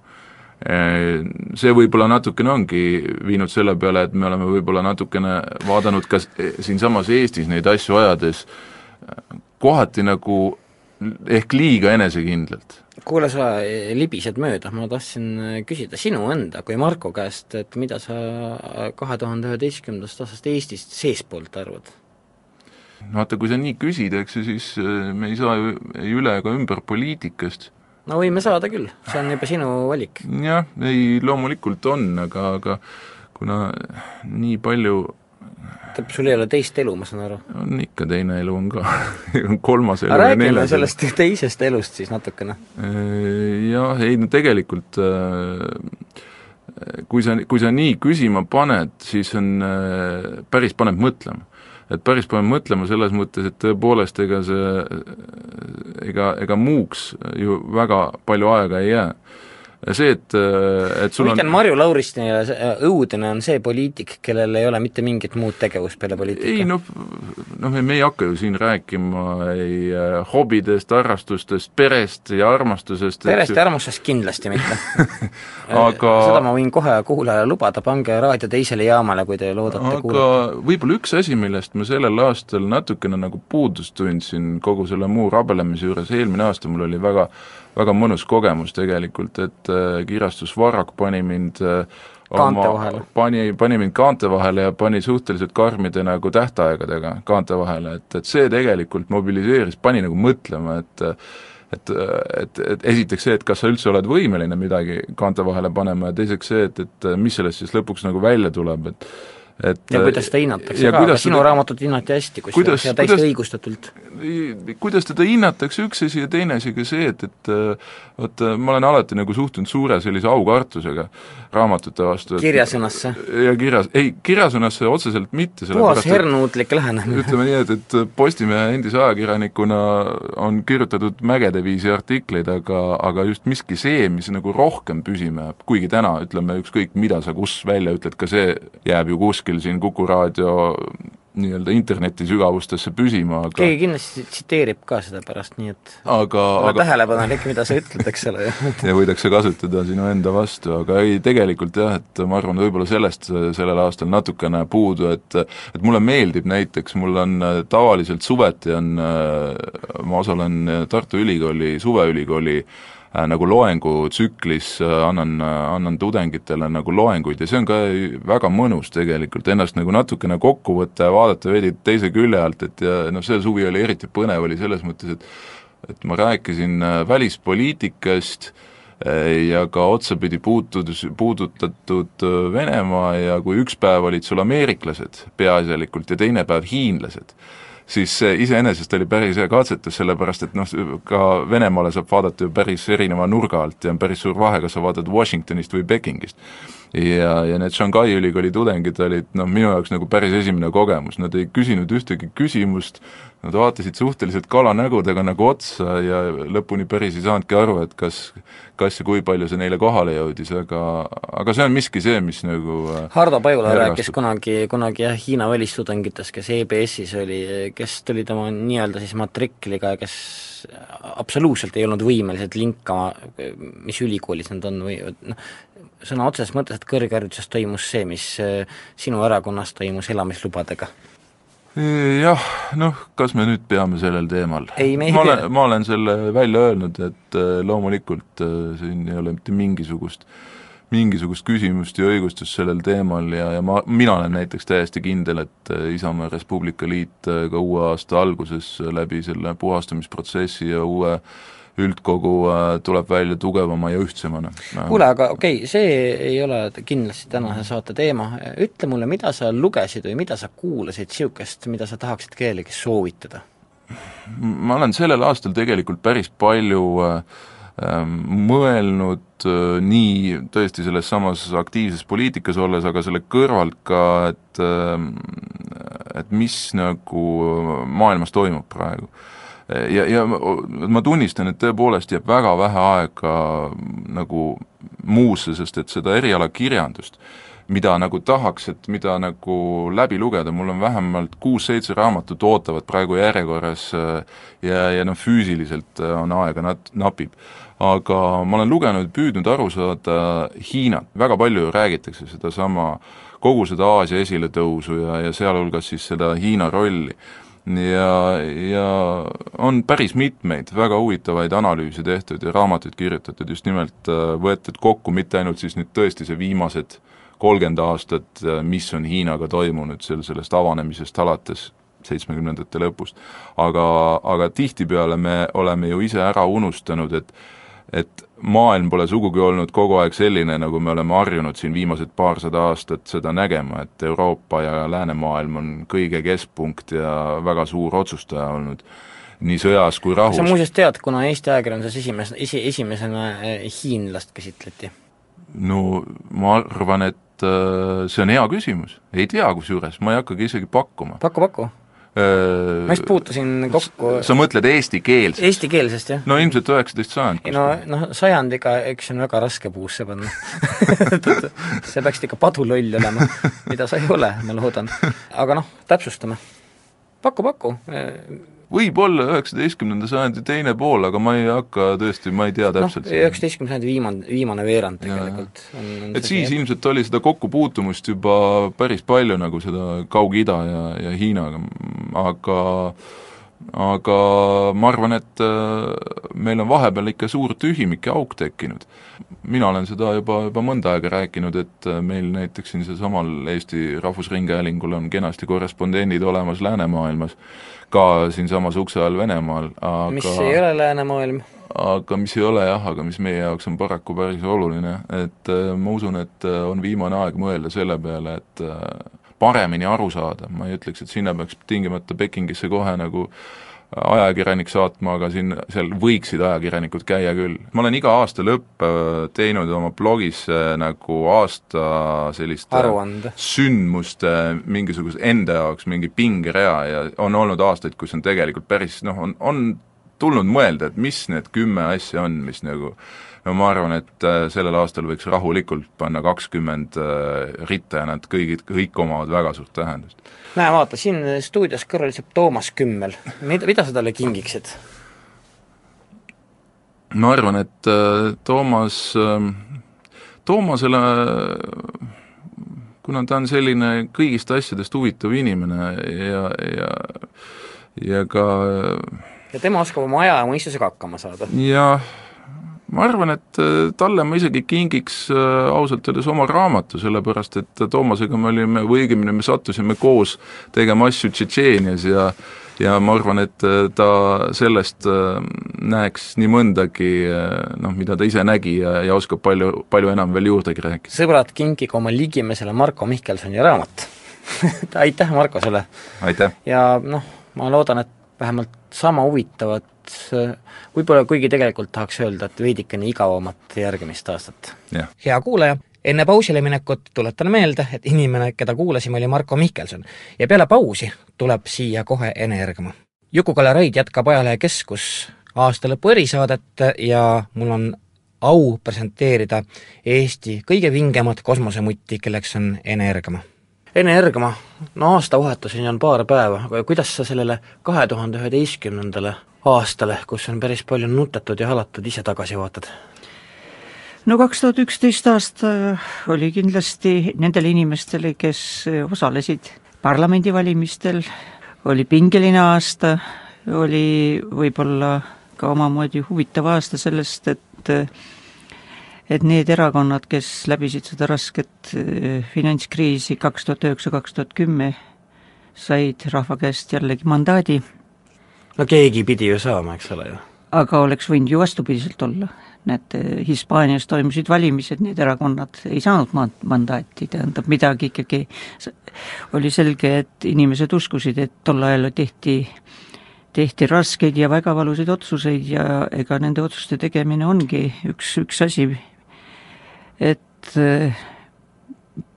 See võib-olla natukene ongi viinud selle peale, et me oleme võib-olla natukene vaadanud ka siinsamas Eestis neid asju ajades kohati nagu ehk liiga enesekindlalt kuule, sa libised mööda, ma tahtsin äh, küsida sinu enda kui Marko käest, et mida sa kahe tuhande üheteistkümnendast aastast Eestist seestpoolt arvad? no vaata, kui sa nii küsid, eks ju, siis äh, me ei saa ju ei üle ega ümber poliitikast. no võime saada küll, see on juba sinu valik. jah, ei loomulikult on, aga, aga kuna nii palju tähendab, sul ei ole teist elu, ma saan aru? on ikka, teine elu on ka [laughs] kolmas elu ja neljas elu. sellest teisest elust siis natukene. Äh, jah, ei no tegelikult äh, kui sa, kui sa nii küsima paned, siis on, äh, päris paneb mõtlema. et päris paneb mõtlema selles mõttes, et tõepoolest ega see, ega, ega muuks ju väga palju aega ei jää see, et, et sul ma ütlen on... Marju Lauristinile, õudne on see poliitik, kellel ei ole mitte mingit muud tegevust peale poliitika. ei noh, noh, me ei hakka ju siin rääkima ei äh, hobidest, harrastustest, perest ja armastusest perest ja armastusest kindlasti mitte [laughs] aga seda ma võin kohe kuulajale lubada, pange raadio teisele jaamale, kui te loodate aga kuulata. võib-olla üks asi, millest ma sellel aastal natukene nagu puudust tundsin kogu selle muu rabelemise juures, eelmine aasta mul oli väga väga mõnus kogemus tegelikult, et äh, kirjastus Varrak pani mind äh, kaante vahele. pani, pani mind kaante vahele ja pani suhteliselt karmide nagu tähtaegadega kaante vahele, et, et see tegelikult mobiliseeris, pani nagu mõtlema, et et, et, et esiteks see, et kas sa üldse oled võimeline midagi kaante vahele panema ja teiseks see, et, et mis sellest siis lõpuks nagu välja tuleb, et et ja kuidas seda hinnatakse ka, aga sinu raamatut hinnati hästi kusjuures ja täiesti kuidas- õigustatult. kuidas teda hinnatakse, üks asi ja teine asi ka see, et, et vot ma olen alati nagu suhtunud suure sellise aukartusega raamatute vastu. kirjasõnasse? ja kirjas, ei, kirjasõnasse otseselt mitte, puhas hernuutlik lähenemine. ütleme nii, et, et Postimehe endise ajakirjanikuna on kirjutatud mägede viisi artikleid, aga, aga just miski see, mis nagu rohkem püsima jääb, kuigi täna ütleme, ükskõik mida sa kus välja ütled, ka see jääb ju kuskil siin Kuku raadio nii-öelda interneti sügavustesse püsima, aga keegi kindlasti tsiteerib ka seda pärast, nii et aga, aga tähelepanelik, mida sa ütled, eks ole ju. [laughs] ja võidakse kasutada sinu enda vastu, aga ei, tegelikult jah, et ma arvan, võib-olla sellest sellel aastal natukene puudu, et et mulle meeldib näiteks, mul on tavaliselt suveti on, ma osalen Tartu Ülikooli, suveülikooli nagu loengutsüklis, annan, annan tudengitele nagu loenguid ja see on ka väga mõnus tegelikult, ennast nagu natukene kokku võtta ja vaadata veidi teise külje alt, et ja noh, see suvi oli eriti põnev, oli selles mõttes, et et ma rääkisin välispoliitikast ja ka otsapidi puutudes, puudutatud Venemaa ja kui üks päev olid sul ameeriklased peaasjalikult ja teine päev hiinlased, siis see iseenesest oli päris hea katsetus, sellepärast et noh, ka Venemaale saab vaadata ju päris erineva nurga alt ja on päris suur vahe, kas sa vaatad Washingtonist või Pekingist. Ja, ja need Shanghai ülikooli tudengid olid noh, minu jaoks nagu päris esimene kogemus, nad ei küsinud ühtegi küsimust, nad vaatasid suhteliselt kalanägudega nagu otsa ja lõpuni päris ei saanudki aru, et kas kas ja kui palju see neile kohale jõudis, aga aga see on miski see, mis nagu äh, Hardo Pajula rääkis kunagi, kunagi jah, Hiina välistudengitest, kes EBS-is oli, kes tulid oma nii-öelda siis matrikliga, kes absoluutselt ei olnud võimelised linkama, mis ülikoolis nad on või noh, sõna otseses mõttes, et kõrghariduses toimus see, mis äh, sinu erakonnas toimus elamislubadega. jah, noh, kas me nüüd peame sellel teemal? Ma olen, ma olen selle välja öelnud, et äh, loomulikult äh, siin ei ole mitte mingisugust mingisugust küsimust ja õigustust sellel teemal ja, ja ma, mina olen näiteks täiesti kindel, et äh, Isamaa ja Res Publica Liit äh, ka uue aasta alguses äh, läbi selle puhastamisprotsessi ja uue üldkogu äh, tuleb välja tugevama ja ühtsemana. kuule, aga okei okay,, see ei ole kindlasti tänase saate teema, ütle mulle, mida sa lugesid või mida sa kuulasid niisugust, mida sa tahaksid kellelegi soovitada? ma olen sellel aastal tegelikult päris palju äh, ähm, mõelnud äh, nii tõesti selles samas aktiivses poliitikas olles, aga selle kõrvalt ka, et ähm, et mis nagu maailmas toimub praegu. Ja, ja ma- tunnistan, et tõepoolest jääb väga vähe aega nagu muusse, sest et seda erialakirjandust, mida nagu tahaks, et mida nagu läbi lugeda, mul on vähemalt kuus-seitse raamatut ootavad praegu järjekorras ja, ja noh, füüsiliselt on aega nat-, napib. aga ma olen lugenud, püüdnud aru saada Hiinat, väga palju ju räägitakse sedasama, kogu seda Aasia esiletõusu ja, ja sealhulgas siis seda Hiina rolli ja, ja on päris mitmeid väga huvitavaid analüüse tehtud ja raamatuid kirjutatud, just nimelt äh, võetud kokku mitte ainult siis nüüd tõesti see viimased kolmkümmend aastat, mis on Hiinaga toimunud seal sellest avanemisest alates seitsmekümnendate lõpust, aga, aga tihtipeale me oleme ju ise ära unustanud, et et maailm pole sugugi olnud kogu aeg selline, nagu me oleme harjunud siin viimased paarsada aastat seda nägema, et Euroopa ja läänemaailm on kõige keskpunkt ja väga suur otsustaja olnud nii sõjas kui rahus. sa muuseas tead, kuna Eesti ajakirjanduses esimes-, esi, esimesena eh, hiinlast käsitleti? no ma arvan, et äh, see on hea küsimus, ei tea kusjuures, ma ei hakkagi isegi pakkuma. paku, paku. Ma just puutusin kokku sa mõtled eestikeelset? eestikeelsest, jah. no ilmselt üheksateist sajand ei no noh, sajandiga, eks see on väga raske puusse panna [laughs] sa peaksid ikka paduloll olema, mida sa ei ole, ma loodan. aga noh, täpsustame. paku, paku. Võib-olla üheksateistkümnenda sajandi teine pool, aga ma ei hakka tõesti, ma ei tea noh, täpselt üheksateistkümnenda sajandi viimane, viimane veerand tegelikult et siis ilmselt oli seda kokkupuutumust juba päris palju, nagu seda Kaug-Ida ja, ja Hiinaga, aga aga ma arvan, et äh, meil on vahepeal ikka suur tühimik ja auk tekkinud. mina olen seda juba, juba mõnda aega rääkinud, et äh, meil näiteks siin sealsamal Eesti Rahvusringhäälingul on kenasti korrespondendid olemas läänemaailmas, ka siinsamas ukse all Venemaal, aga mis ei ole läänemaailm. aga mis ei ole jah, aga mis meie jaoks on paraku päris oluline, et äh, ma usun, et on viimane aeg mõelda selle peale, et paremini aru saada, ma ei ütleks, et sinna peaks tingimata Pekingisse kohe nagu ajakirjanik saatma, aga siin, seal võiksid ajakirjanikud käia küll. ma olen iga aasta lõpp äh, teinud oma blogis äh, nagu aasta sellist aruande. sündmuste mingisuguse enda jaoks mingi pingerea ja on olnud aastaid, kus on tegelikult päris noh, on, on tulnud mõelda, et mis need kümme asja on, mis nagu no ma arvan, et äh, sellel aastal võiks rahulikult panna kakskümmend äh, ritta ja nad kõigid, kõik omavad väga suurt tähendust. näe, vaata, siin stuudios kõrval istub Toomas Kümmel, mida, mida sa talle kingiksid? ma arvan, et äh, Toomas äh,, Toomasele kuna ta on selline kõigist asjadest huvitav inimene ja, ja ja ka ja tema oskab oma aja ja mõistusega hakkama saada? jah, ma arvan, et äh, talle ma isegi kingiks äh, ausalt öeldes oma raamatu, sellepärast et Toomasega me olime, või õigemini me sattusime koos tegema asju Tšetšeenias ja ja ma arvan, et äh, ta sellest näeks nii mõndagi noh, mida ta ise nägi ja, ja oskab palju, palju enam veel juurdegi rääkida. sõbrad, kinkige oma ligimesele Marko Mihkelsoni raamat [laughs] aitäh, Marko, sulle! aitäh! ja noh, ma loodan, et vähemalt sama huvitavat, võib-olla kuigi tegelikult tahaks öelda, et veidikene igavamat järgmist aastat. hea kuulaja, enne pausile minekut tuletan meelde, et inimene, keda kuulasime, oli Marko Mihkelson ja peale pausi tuleb siia kohe Ene Ergma. Juku-Kalle Raid jätkab Ajalehe Keskus aastalõpu erisaadet ja mul on au presenteerida Eesti kõige vingemat kosmosemutti, kelleks on Ene Ergma Ene Ergma, no aastavahetuseni on paar päeva, aga kuidas sa sellele kahe tuhande üheteistkümnendale aastale, kus on päris palju nutetud ja halatud, ise tagasi vaatad? no kaks tuhat üksteist aasta oli kindlasti nendele inimestele, kes osalesid parlamendivalimistel, oli pingeline aasta, oli võib-olla ka omamoodi huvitav aasta sellest, et et need erakonnad, kes läbisid seda rasket finantskriisi kaks tuhat üheksa, kaks tuhat kümme, said rahva käest jällegi mandaadi. No keegi pidi ju saama, eks ole ju. aga oleks võinud ju vastupidiselt olla. näete, Hispaanias toimusid valimised, need erakonnad ei saanud ma-, mandaati, tähendab midagi ikkagi, oli selge, et inimesed uskusid, et tol ajal tehti tehti raskeid ja väga valusaid otsuseid ja ega nende otsuste tegemine ongi üks, üks asi, et eh,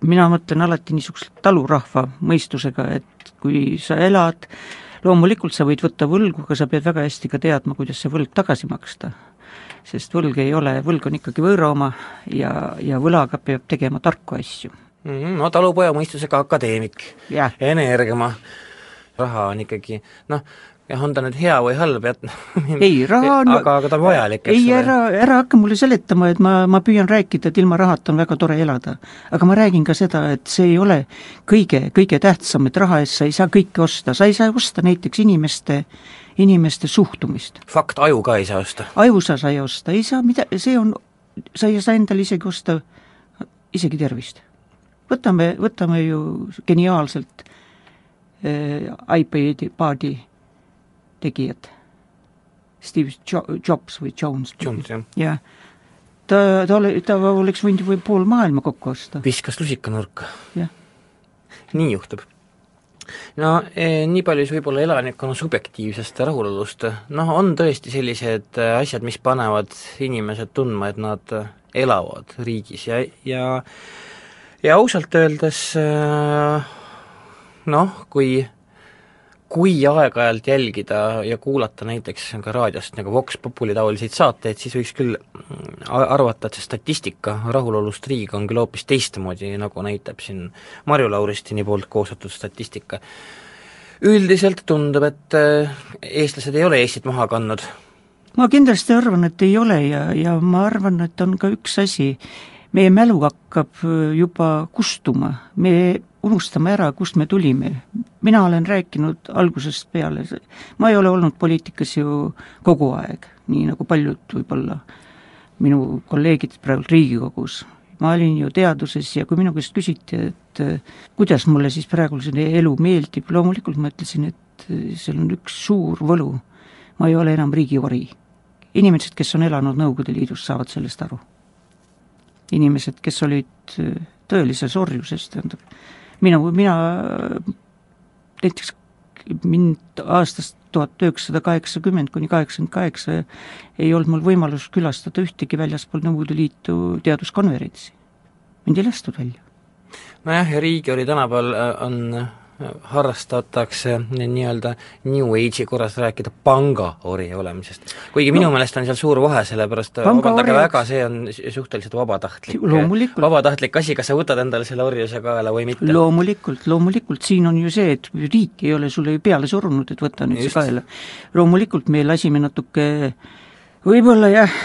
mina mõtlen alati niisuguse talurahva mõistusega, et kui sa elad, loomulikult sa võid võtta võlgu, aga sa pead väga hästi ka teadma, kuidas see võlg tagasi maksta. sest võlg ei ole, võlg on ikkagi võõra oma ja, ja võlaga peab tegema tarku asju mm. -hmm, no talupoja mõistusega akadeemik, Ene-Ergma, raha on ikkagi noh, jah, on ta nüüd hea või halb, et ei, raha on aga, aga ta on vajalik, eks ei, ole. ära, ära hakka mulle seletama, et ma, ma püüan rääkida, et ilma rahata on väga tore elada. aga ma räägin ka seda, et see ei ole kõige, kõige tähtsam, et raha eest sa ei saa kõike osta, sa ei saa osta näiteks inimeste inimeste suhtumist. fakt, aju ka ei saa osta? aju sa sai osta, ei saa mida, see on, sa ei saa endale isegi osta isegi tervist. võtame, võtame ju geniaalselt äh, iPadi, paadi tegijad. Steve jo-, Jobs või Jones. Jones, jah. jah. ta, ta ole-, ta oleks võinud ju pool maailma kokku osta. viskas lusikanurka. jah. nii juhtub. no eh, nii palju siis võib-olla elanikkonna subjektiivsest rahulolust, noh, on tõesti sellised äh, asjad, mis panevad inimesed tundma, et nad elavad riigis ja, ja ja ausalt öeldes äh, noh, kui kui aeg-ajalt jälgida ja kuulata näiteks ka raadiost nagu Vox Populi taoliseid saateid, siis võiks küll mm, arvata, et see statistika rahulolust riigiga on küll hoopis teistmoodi, nagu näitab siin Marju Lauristini poolt koostatud statistika. üldiselt tundub, et äh, eestlased ei ole Eestit maha kandnud. ma kindlasti arvan, et ei ole ja, ja ma arvan, et on ka üks asi, meie mälu hakkab äh, juba kustuma, me unustame ära, kust me tulime. mina olen rääkinud algusest peale, ma ei ole olnud poliitikas ju kogu aeg, nii nagu paljud võib-olla minu kolleegid praegu Riigikogus. ma olin ju teaduses ja kui minu käest küsiti, et äh, kuidas mulle siis praegu see elu meeldib, loomulikult ma ütlesin, et äh, seal on üks suur võlu, ma ei ole enam riigivari. inimesed, kes on elanud Nõukogude Liidus, saavad sellest aru inimesed, kes olid äh, tõelises orjuses, tähendab, mina, mina näiteks mind aastast tuhat üheksasada kaheksakümmend kuni kaheksakümmend kaheksa ei olnud mul võimalus külastada ühtegi väljaspool Nõukogude Liitu teaduskonverentsi. mind ei lastud välja. nojah, ja riigiori tänapäeval äh, on harrastatakse nii-öelda New Age'i korras rääkida pangaori olemisest. kuigi no. minu meelest on seal suur vahe, sellepärast vabandage väga, see on suhteliselt vabatahtlik, vabatahtlik asi, kas sa võtad endale selle orjuse kaela või mitte. loomulikult, loomulikult, siin on ju see, et riik ei ole sulle ju peale surunud, et võta nüüd Just. see kaela. loomulikult me lasime natuke võib-olla jah,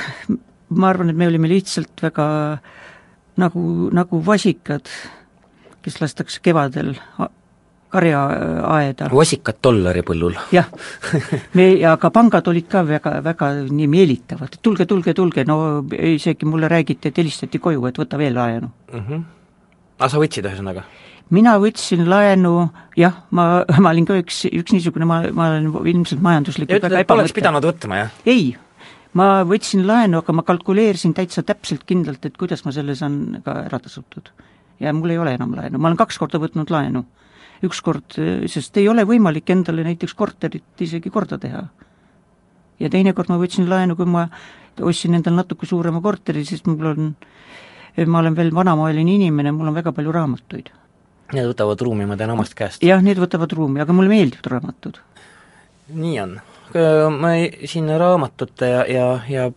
ma arvan, et me olime lihtsalt väga nagu, nagu vasikad, kes lastakse kevadel karjaaeda. vasikad dollari põllul. jah, me, aga pangad olid ka väga, väga nii meelitavad, tulge, tulge, tulge, no isegi mulle räägiti, et helistati koju, et võta veel laenu mm. -hmm. aga sa võtsid ühesõnaga? mina võtsin laenu, jah, ma, ma olin ka üks, üks niisugune, ma, ma olen ilmselt majanduslikult väga ebamõte. poleks pidanud võtma, jah? ei, ma võtsin laenu, aga ma kalkuleerisin täitsa täpselt kindlalt, et kuidas ma selle saan ka ära tasutud. ja mul ei ole enam laenu, ma olen kaks korda võtnud laenu ükskord, sest ei ole võimalik endale näiteks korterit isegi korda teha. ja teinekord ma võtsin laenu, kui ma ostsin endale natuke suurema korteri, sest mul on, ma olen veel vanamaaline inimene, mul on väga palju raamatuid. Need võtavad ruumi, ma tean omast käest. jah, need võtavad ruumi, aga mulle meeldivad raamatud. nii on me siin raamatute ja, ja, ja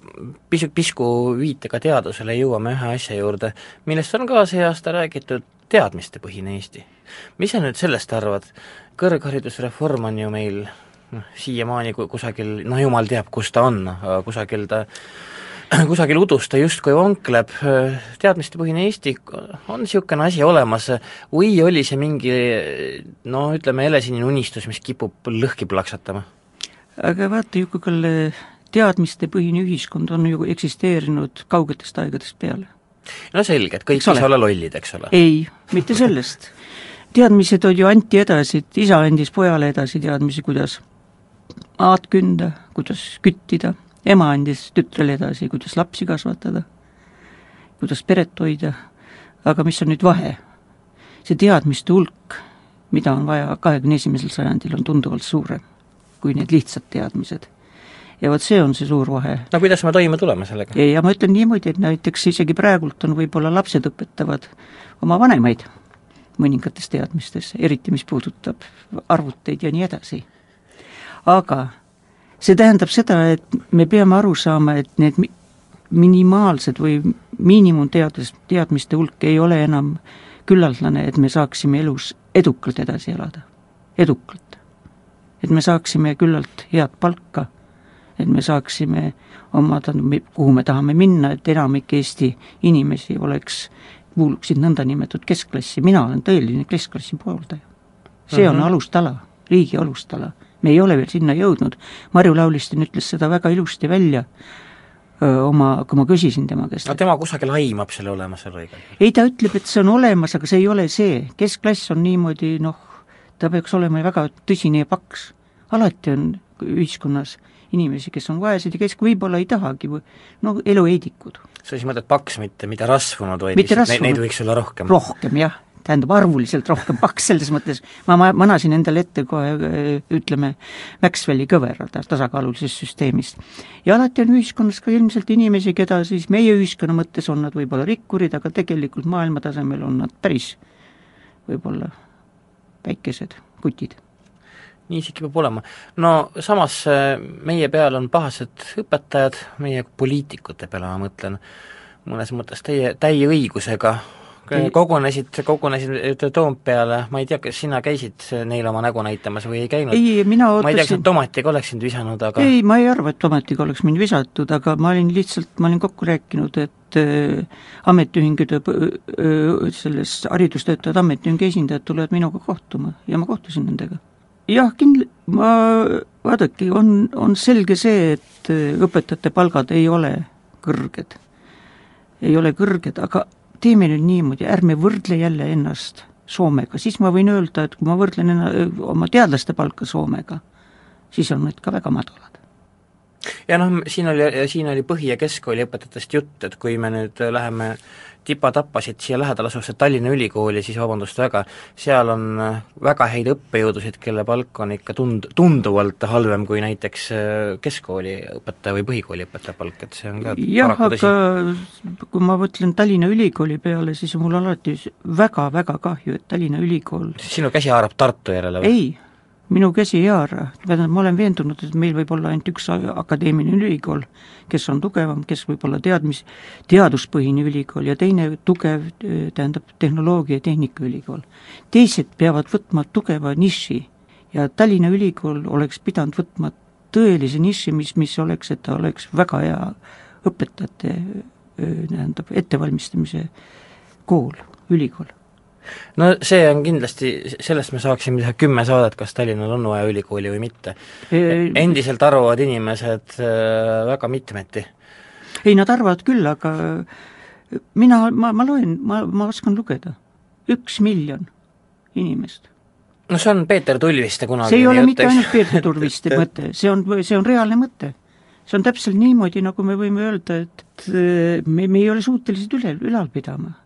pisut pisku viitega teadusele jõuame ühe asja juurde, millest on ka see aasta räägitud, teadmistepõhine Eesti mis sa nüüd sellest arvad, kõrgharidusreform on ju meil noh, siiamaani kusagil, no jumal teab, kus ta on, aga kusagil ta [clears throat] kusagil udus ta justkui vankleb, teadmistepõhine Eesti on niisugune asi olemas või oli see mingi no ütleme, helesinine unistus, mis kipub lõhki plaksatama? aga vaata, Juku-Kalle, teadmistepõhine ühiskond on ju eksisteerinud kaugetest aegadest peale. no selge, et kõik ei saa olla lollid, eks ole? ei, mitte sellest [laughs] teadmised on ju anti edasi, et isa andis pojale edasi teadmisi, kuidas maad künda, kuidas küttida, ema andis tütrele edasi, kuidas lapsi kasvatada, kuidas peret hoida, aga mis on nüüd vahe? see teadmiste hulk, mida on vaja kahekümne esimesel sajandil, on tunduvalt suurem kui need lihtsad teadmised. ja vot see on see suur vahe. no kuidas me toime tuleme sellega? ja ma ütlen niimoodi, et näiteks isegi praegult on võib-olla lapsed õpetavad oma vanemaid mõningates teadmistes, eriti mis puudutab arvuteid ja nii edasi. aga see tähendab seda, et me peame aru saama, et need minimaalsed või miinimumteadus, teadmiste hulk ei ole enam küllaldane, et me saaksime elus edukalt edasi elada, edukalt. et me saaksime küllalt head palka, et me saaksime oma, tähendab, kuhu me tahame minna, et enamik Eesti inimesi oleks kuuluksid nõndanimetatud keskklassi, mina olen tõeline keskklassi pooldaja. see on mm -hmm. alustala, riigi alustala. me ei ole veel sinna jõudnud, Marju Laulistin ütles seda väga ilusti välja oma, kui ma küsisin tema käest. no tema kusagil aimab selle olemasolu igal juhul? ei, ta ütleb, et see on olemas, aga see ei ole see, keskklass on niimoodi noh, ta peaks olema väga tõsine ja paks. alati on ühiskonnas inimesi, kes on vaesed ja kes võib-olla ei tahagi või no elueedikud sa siis mõtled paks, mitte, mitte rasvunud, vaid mitte rasvunud. neid võiks olla rohkem? rohkem, jah. tähendab, arvuliselt rohkem paks, selles mõttes ma, ma manasin endale ette kohe ütleme, Maxwelli kõvera tasakaalulisest süsteemist. ja alati on ühiskonnas ka ilmselt inimesi, keda siis meie ühiskonna mõttes on nad võib-olla rikkurid, aga tegelikult maailma tasemel on nad päris võib-olla väikesed kutid nii see kipub olema. no samas äh, meie peal on pahased õpetajad, meie poliitikute peale ma mõtlen, mõnes mõttes teie, täie õigusega kogunesid, kogunesid Toompeale, ma ei tea, kas sina käisid neile oma nägu näitamas või ei käinud? ei, mina ootasin ma ei tea, kas nad tomatiga oleks sind visanud, aga ei, ma ei arva, et tomatiga oleks mind visatud, aga ma olin lihtsalt, ma olin kokku rääkinud, et äh, ametiühingute äh,, selles haridustöötajate ametiühingu esindajad tulevad minuga kohtuma ja ma kohtusin nendega jah, kindl-, ma, vaadake, on, on selge see, et äh, õpetajate palgad ei ole kõrged. ei ole kõrged, aga teeme nüüd niimoodi, ärme võrdle jälle ennast Soomega, siis ma võin öelda, et kui ma võrdlen enna, oma teadlaste palka Soomega, siis on need ka väga madalad. ja noh, siin oli, siin oli põhi- ja keskkooli õpetajatest jutt, et kui me nüüd läheme tipa-tappa siit siia lähedale asuvasse Tallinna Ülikooli, siis vabandust väga, seal on äh, väga häid õppejõudusid, kelle palk on ikka tund-, tunduvalt halvem kui näiteks äh, keskkooli õpetaja või põhikooli õpetaja palk, et see on ka jah, aga kui ma mõtlen Tallinna Ülikooli peale, siis on mul alati väga-väga kahju, et Tallinna Ülikool sinu käsi haarab Tartu järele või? ei minu käsi ei haara, tähendab, ma olen veendunud, et meil võib olla ainult üks akadeemiline ülikool, kes on tugevam, kes võib olla teadmis, teaduspõhine ülikool ja teine tugev, tähendab, tehnoloogia ja tehnikaülikool. teised peavad võtma tugeva niši ja Tallinna Ülikool oleks pidanud võtma tõelise niši, mis, mis oleks, et ta oleks väga hea õpetajate tähendab, ettevalmistamise kool, ülikool no see on kindlasti, sellest me saaksime teha kümme saadet, kas Tallinnal on vaja ülikooli või mitte. endiselt arvavad inimesed äh, väga mitmeti. ei, nad arvavad küll, aga mina, ma, ma loen, ma, ma oskan lugeda. üks miljon inimest. no see on Peeter Tulviste kunagi see ei ole mitte ainult Peeter [laughs] Tulviste mõte, see on, see on reaalne mõte. see on täpselt niimoodi, nagu me võime öelda, et me, me ei ole suutelised üle, ülal pidama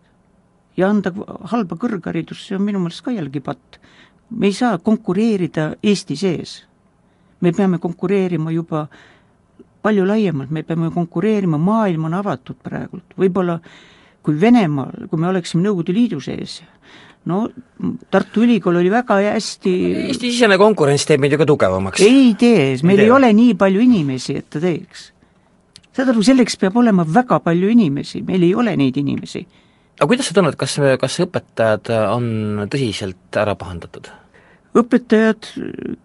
ja anda halba kõrgharidust, see on minu meelest ka jällegi patt. me ei saa konkureerida Eesti sees. me peame konkureerima juba palju laiemalt, me peame konkureerima, maailm on avatud praegult, võib-olla kui Venemaal, kui me oleksime Nõukogude Liidu sees, no Tartu Ülikool oli väga hästi Eesti-sisene konkurents teeb meid ju ka tugevamaks. ei tee, meil ei, ei ole nii palju inimesi, et ta teeks. saad aru, selleks peab olema väga palju inimesi, meil ei ole neid inimesi aga kuidas sa tunned, kas, kas õpetajad on tõsiselt ära pahandatud? õpetajad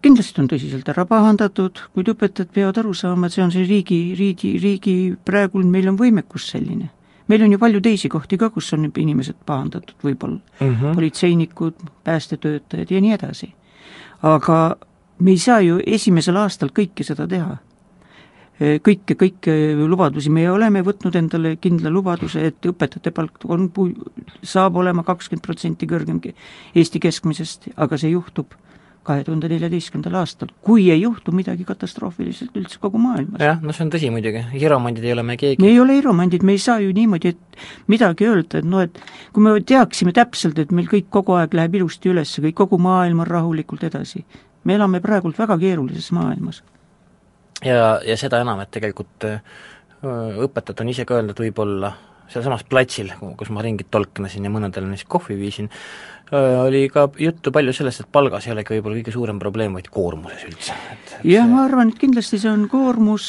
kindlasti on tõsiselt ära pahandatud, kuid õpetajad peavad aru saama, et see on see riigi, riigi, riigi, praegu meil on võimekus selline. meil on ju palju teisi kohti ka, kus on inimesed pahandatud võib-olla mm, -hmm. politseinikud, päästetöötajad ja nii edasi. aga me ei saa ju esimesel aastal kõike seda teha kõike, kõiki lubadusi, me oleme võtnud endale kindla lubaduse, et õpetajate palk on, saab olema kakskümmend protsenti kõrgem Eesti keskmisest, aga see juhtub kahe tuhande neljateistkümnendal aastal, kui ei juhtu midagi katastroofiliselt üldse kogu maailmas. jah, no see on tõsi muidugi, hiromandid ei ole me keegi. me ei ole hiromandid, me ei saa ju niimoodi, et midagi öelda, et noh, et kui me teaksime täpselt, et meil kõik kogu aeg läheb ilusti üles, kõik, kogu maailm on rahulikult edasi. me elame praegult väga keerulises maailmas ja, ja seda enam, et tegelikult õpetajad on ise ka öelnud, võib-olla sealsamas platsil, kus ma ringi tolknasin ja mõnedele neist kohvi viisin, oli ka juttu palju sellest, et palgas ei olegi võib-olla kõige suurem probleem, vaid koormuses üldse. jah, ma arvan, et kindlasti see on koormus,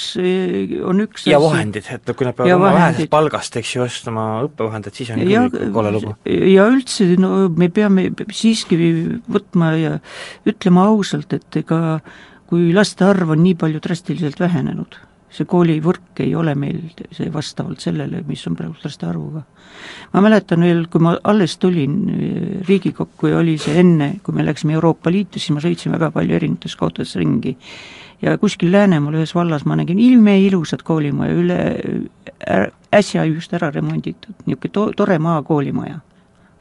on üks ja vahendid, et kui nad peavad oma vähesest palgast, eks ju, ostma õppevahendeid, siis on ja, küll kole lugu. ja üldse, no me peame siiski võtma ja ütlema ausalt, et ega kui laste arv on nii palju drastiliselt vähenenud, see koolivõrk ei ole meil see vastavalt sellele, mis on praegu laste arvuga. ma mäletan veel, kui ma alles tulin eh, Riigikokku ja oli see enne, kui me läksime Euroopa Liitu, siis ma sõitsin väga palju erinevates kohtades ringi. ja kuskil Läänemaal ühes vallas ma nägin imeilusat koolimaja, üle, äsja just ära remonditud, niisugune to-, tore maakoolimaja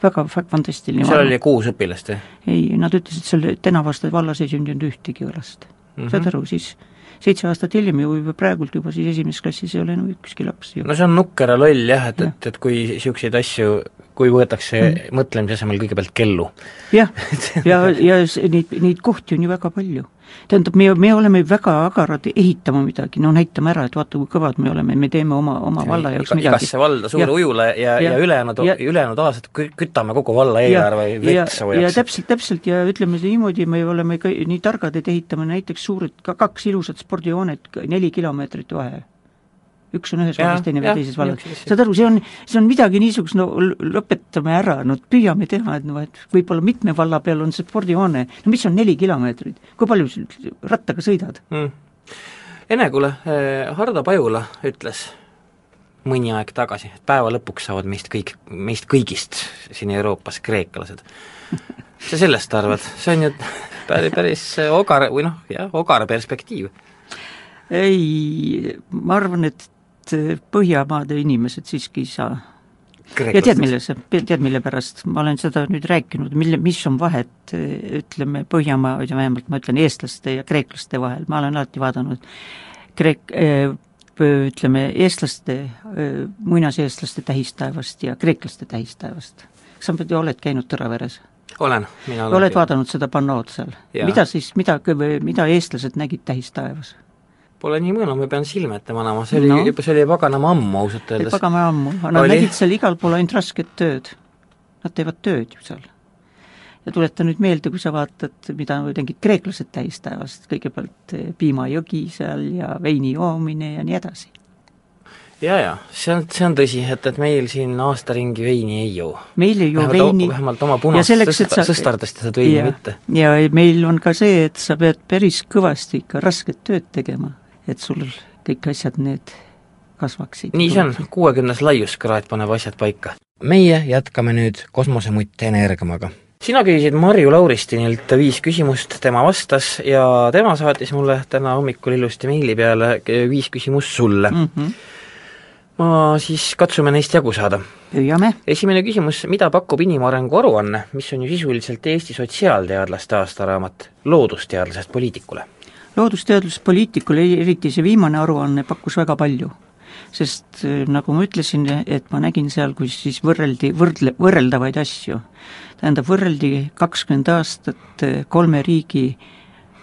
väga fantastiline. seal oli kuus õpilast, jah? ei, nad ütlesid, seal Tänavaste vallas ei sündinud ühtegi last mm -hmm. saad aru, siis seitse aastat hiljem ju juba praegult juba siis esimeses klassis ei ole enam ükski laps no see on nukker ja loll jah, et ja., et, et kui niisuguseid asju, kui võetakse mm. mõtlemise asemel kõigepealt kellu. jah, [laughs] ja, ja, ja neid, neid kohti on ju väga palju tähendab, me, me oleme väga agarad ehitama midagi, no näitame ära, et vaata, kui kõvad me oleme, me teeme oma, oma valla jaoks midagi. igasse valda suure ja, ujula ja, ja, ja ülejäänud, ülejäänud aastad kütame kogu valla eelarve vett soojaks. ja täpselt, täpselt ja ütleme niimoodi, me oleme ka nii targad, et ehitame näiteks suured, ka kaks ilusat spordihoonet, neli kilomeetrit vahe üks on ühes vallas, teine veel teises vallas. saad aru, see on, see on midagi niisugust, no lõpetame ära, no püüame teha, et noh, et võib-olla mitme valla peal on see spordihoone, no mis on neli kilomeetrit, kui palju rattaga sõidad mm.? Ene, kuule, eh, Hardo Pajula ütles mõni aeg tagasi, et päeva lõpuks saavad meist kõik, meist kõigist siin Euroopas kreeklased. sa sellest arvad, see on ju päris, päris ogar või noh, jah, ogar perspektiiv ei, ma arvan, et et Põhjamaade inimesed siiski ei saa. ja tead, milles, tead, mille pärast, ma olen seda nüüd rääkinud, mille, mis on vahet ütleme, Põhjamaa, vähemalt ma ütlen eestlaste ja kreeklaste vahel, ma olen alati vaadanud kreek-, ütleme, eestlaste, muinaseestlaste tähistaevast ja kreeklaste tähistaevast. sa muidu oled käinud Tõraveres? olen, mina olen oled vaadanud seda pannood seal? Mida siis, mida, mida eestlased nägid tähistaevas? Pole nii mõnu, ma pean silme ette manama, see oli No. see oli paganama ammu ausalt öeldes. pagama ammu, nad Oli. nägid seal igal pool ainult rasket tööd. Nad teevad tööd ju seal. ja tuleta nüüd meelde, kui sa vaatad, mida tegid kreeklased tähistaevast, kõigepealt eh, piimajõgi seal ja veini joomine ja nii edasi. jaa, jaa, see on, see on tõsi, et, et meil siin aasta ringi veini ei joo. meil ei joo vähemalt, veini vähemalt oma ja punast selleks, sõsta, sa- sõstardast ja seda veini ja, mitte. ja meil on ka see, et sa pead päris kõvasti ikka rasket tööd tegema, et sul kõik asjad need kasvaksid. nii see on, kuuekümnes laiuskraad paneb asjad paika. meie jätkame nüüd kosmosemutt Energiamaga. sina küsisid Marju Lauristinilt viis küsimust, tema vastas ja tema saatis mulle täna hommikul ilusti meili peale viis küsimust sulle mm. -hmm. ma siis katsume neist jagu saada. püüame. esimene küsimus, mida pakub inimarengu aruanne, mis on ju sisuliselt Eesti sotsiaalteadlaste aastaraamat loodusteadlasest poliitikule? Loodusteaduspoliitikule, eriti see viimane aruanne, pakkus väga palju. sest eh, nagu ma ütlesin, et ma nägin seal, kus siis võrreldi, võrdle, võrreldavaid asju. tähendab, võrreldi kakskümmend aastat eh, kolme riigi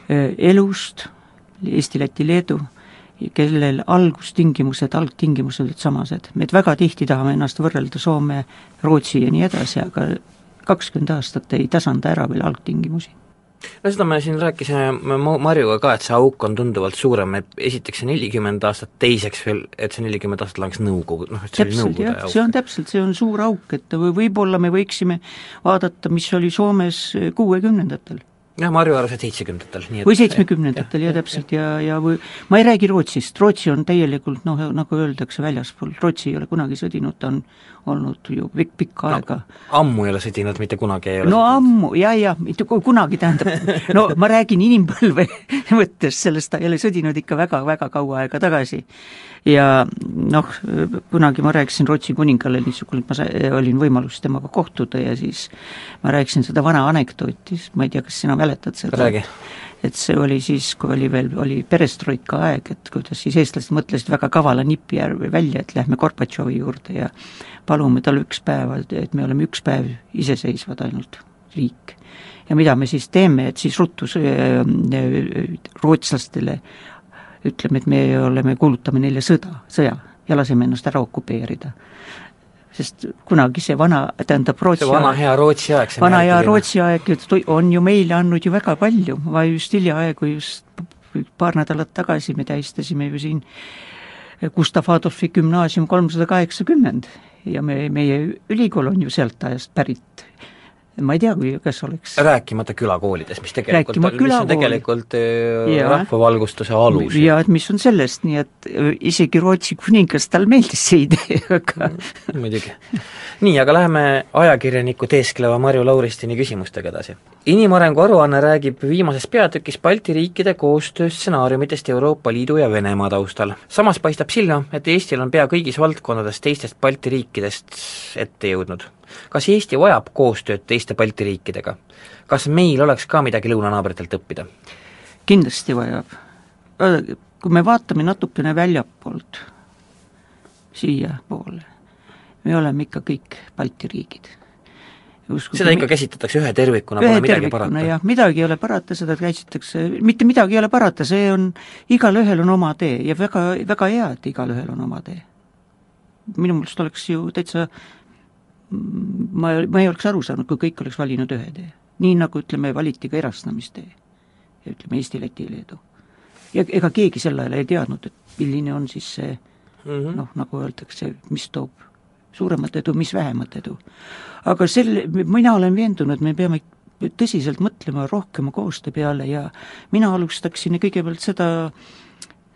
elust, Eesti, Läti, Leedu, kellel algustingimused, algtingimused olid samased. me väga tihti tahame ennast võrrelda Soome, Rootsi ja nii edasi, aga kakskümmend aastat ei tasanda ära veel algtingimusi no seda me siin rääkisime Ma- Marjuga ka, et see auk on tunduvalt suurem, et esiteks see nelikümmend aastat, teiseks veel, et see nelikümmend aastat langes Nõukogu, noh et see oli täpselt Nõukogude jah, see on täpselt, see on suur auk, et või võib-olla me võiksime vaadata, mis oli Soomes kuuekümnendatel jah, Marju arvas, et seitsmekümnendatel, nii et või seitsmekümnendatel ja täpselt ja, ja või ma ei räägi Rootsist, Rootsi on täielikult noh, nagu öeldakse, väljaspool, Rootsi ei ole kunagi sõdinud, ta on olnud ju pikk, pikka aega ammu ei ole sõdinud, mitte kunagi ei ole no sõdinud. ammu, ja, ja mitte ku- kunagi, tähendab, no ma räägin inimpõlve [laughs] mõttes, sellest ta ei ole sõdinud ikka väga-väga kaua aega tagasi. Ja noh, kunagi ma rääkisin Rootsi kuningale niisugune, et ma sa-, olin võimalus temaga kohtuda ja siis ma rääkisin seda vana anekdooti, ma ei tea, kas sina mäletad seda? räägi. et see oli siis, kui oli veel, oli perestroika aeg, et kuidas siis eestlased mõtlesid väga kavala nipi välja, et lähme Gorbatšovi juurde ja palume talle üks päev, et me oleme üks päev iseseisvad ainult riik. ja mida me siis teeme, et siis ruttu s- äh, rootslastele ütleme, et me oleme, kuulutame neile sõda, sõja ja laseme ennast ära okupeerida. sest kunagi see vana, tähendab Rootsi see vana hea Rootsi aeg, see vana hea. Rootsi aeg on ju meile andnud ju väga palju, ma just hiljaaegu just paar nädalat tagasi me tähistasime ju siin Gustav Adolfi gümnaasium kolmsada kaheksakümmend ja me, meie ülikool on ju sealt ajast pärit. Ma ei tea, kui, kas oleks rääkimata külakoolidest, mis tegelikult, mis on külakool. tegelikult äh, Jaa. rahvavalgustuse alus. ja et mis on sellest, nii et öö, isegi Rootsi kuningas, tal meeldis see idee, [laughs] aga muidugi. nii, aga läheme ajakirjaniku teeskleva Marju Lauristini küsimustega edasi. inimarengu aruanne räägib viimases peatükis Balti riikide koostööstsenaariumitest Euroopa Liidu ja Venemaa taustal. samas paistab silma, et Eestil on pea kõigis valdkondades teistest Balti riikidest ette jõudnud. Kas Eesti vajab koostööd teiste Balti riikidega? kas meil oleks ka midagi lõunanaabritelt õppida? kindlasti vajab. kui me vaatame natukene väljapoolt, siiapoole, me oleme ikka kõik Balti riigid. seda ikka käsitletakse ühe tervikuna, pole midagi parata. jah, midagi ei ole parata, seda käsitletakse, mitte midagi ei ole parata, see on, igalühel on oma tee ja väga, väga hea, et igalühel on oma tee. minu meelest oleks ju täitsa ma, ma ei oleks aru saanud, kui kõik oleks valinud ühe tee. nii nagu ütleme, valiti ka erastamistee. ütleme Eesti, Läti, Leedu. ja ega keegi sel ajal ei teadnud, et milline on siis see mm -hmm. noh, nagu öeldakse, mis toob suuremat edu, mis vähemat edu. aga selle, mina olen veendunud, me peame tõsiselt mõtlema rohkema koostöö peale ja mina alustaksin kõigepealt seda,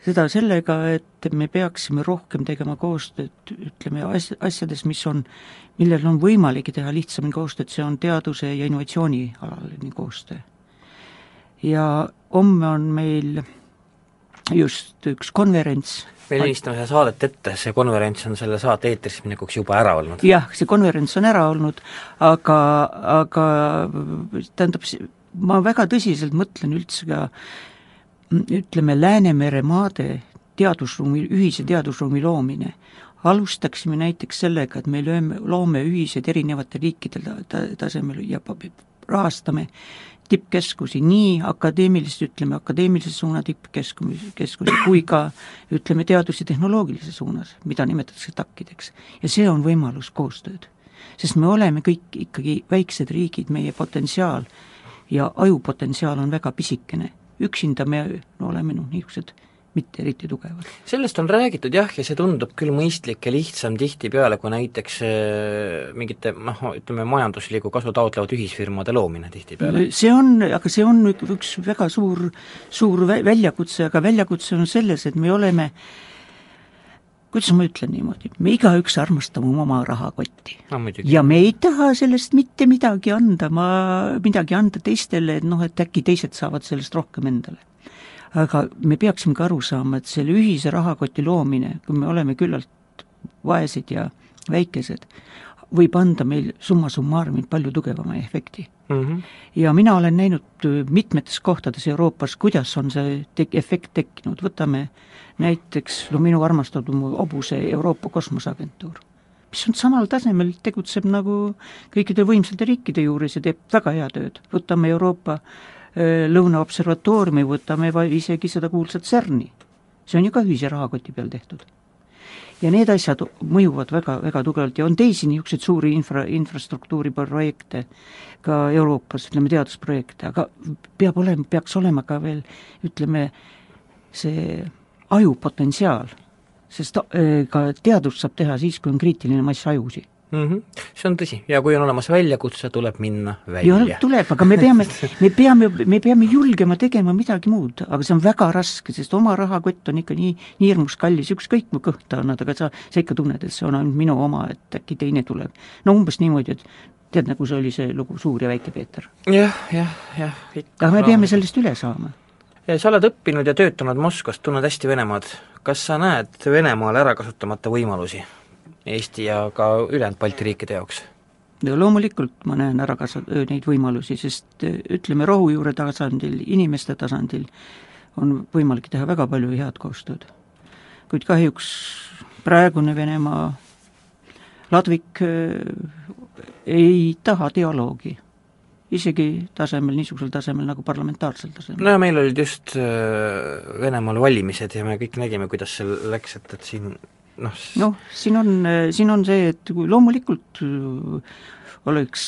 seda sellega, et me peaksime rohkem tegema koostööd, ütleme, as-, asjades, mis on, millel on võimalik teha lihtsamini koostööd, see on teaduse ja innovatsiooni alaline koostöö. ja homme on meil just üks konverents me lindistame seda saadet ette, see konverents on selle saate eetrisse minekuks juba ära olnud. jah, see konverents on ära olnud, aga, aga tähendab, ma väga tõsiselt mõtlen üldse ka ütleme, Läänemere maade teadusruumi, ühise teadusruumi loomine, alustaksime näiteks sellega, et me lööme, loome ühised erinevate riikide ta-, tasemel ja rahastame tippkeskusi, nii akadeemilist, ütleme, akadeemilise suuna tippkeskusi, keskusi, kui ka ütleme, teadus- ja tehnoloogilise suunas, mida nimetatakse TAK-ideks. ja see on võimalus koostööd. sest me oleme kõik ikkagi väiksed riigid, meie potentsiaal ja ajupotentsiaal on väga pisikene. Üksinda me no, oleme noh, niisugused mitte eriti tugevad. sellest on räägitud jah, ja see tundub küll mõistlik ja lihtsam tihtipeale kui näiteks äh, mingite noh, ütleme majanduslikku kasu taotlevate ühisfirmade loomine tihtipeale. see on, aga see on üks väga suur, suur väljakutse, aga väljakutse on selles, et me oleme kuidas ma ütlen niimoodi, me igaüks armastame oma rahakotti no,. ja me ei taha sellest mitte midagi anda, ma, midagi anda teistele, et noh, et äkki teised saavad sellest rohkem endale. Aga me peaksime ka aru saama, et selle ühise rahakoti loomine, kui me oleme küllalt vaesed ja väikesed, võib anda meil summa summarumil palju tugevama efekti mm. -hmm. ja mina olen näinud äh, mitmetes kohtades Euroopas, kuidas on see te-, efekt tekkinud, võtame näiteks no minu armastatud hobuse Euroopa Kosmoseagentuur, mis on samal tasemel, tegutseb nagu kõikide võimsate riikide juures ja teeb väga head tööd, võtame Euroopa äh, Lõuna-observatooriumi, võtame isegi seda kuulsat CERN-i. see on ju ka ühise rahakoti peal tehtud. Ja need asjad mõjuvad väga, väga tugevalt ja on teisi niisuguseid suuri infra, infrastruktuuriprojekte ka Euroopas, ütleme teadusprojekte, aga peab olema, peaks olema ka veel ütleme, see ajupotentsiaal, sest ka teadust saab teha siis, kui on kriitiline mass ajusid mm. -hmm. see on tõsi ja kui on olemas väljakutse, tuleb minna välja. tuleb, aga me peame, [laughs] me peame, me peame julgema tegema midagi muud, aga see on väga raske, sest oma rahakott on ikka nii, nii hirmus kallis, ükskõik kui kõhta annad, aga sa, sa ikka tunned, et see on ainult minu oma, et äkki teine tuleb. no umbes niimoodi, et tead, nagu see oli see lugu Suur ja väike Peeter ja,. jah, jah, jah, ikka aga me peame sellest üle saama. sa oled õppinud ja töötanud Moskvas, tunned hästi Venemaad, kas sa näed Venemaal ära kasutamata võimalusi? Eesti ja ka ülejäänud Balti riikide jaoks? ja loomulikult ma näen ära kas-, neid võimalusi, sest ütleme, rohujuure tasandil, inimeste tasandil on võimalik teha väga palju head koostööd. kuid kahjuks praegune Venemaa ladvik ei taha dialoogi isegi tasemel, niisugusel tasemel nagu parlamentaarsel tasemel. no ja meil olid just Venemaal valimised ja me kõik nägime, kuidas see läks, et, et siin noh noh, siin on, siin on see, et kui loomulikult äh, oleks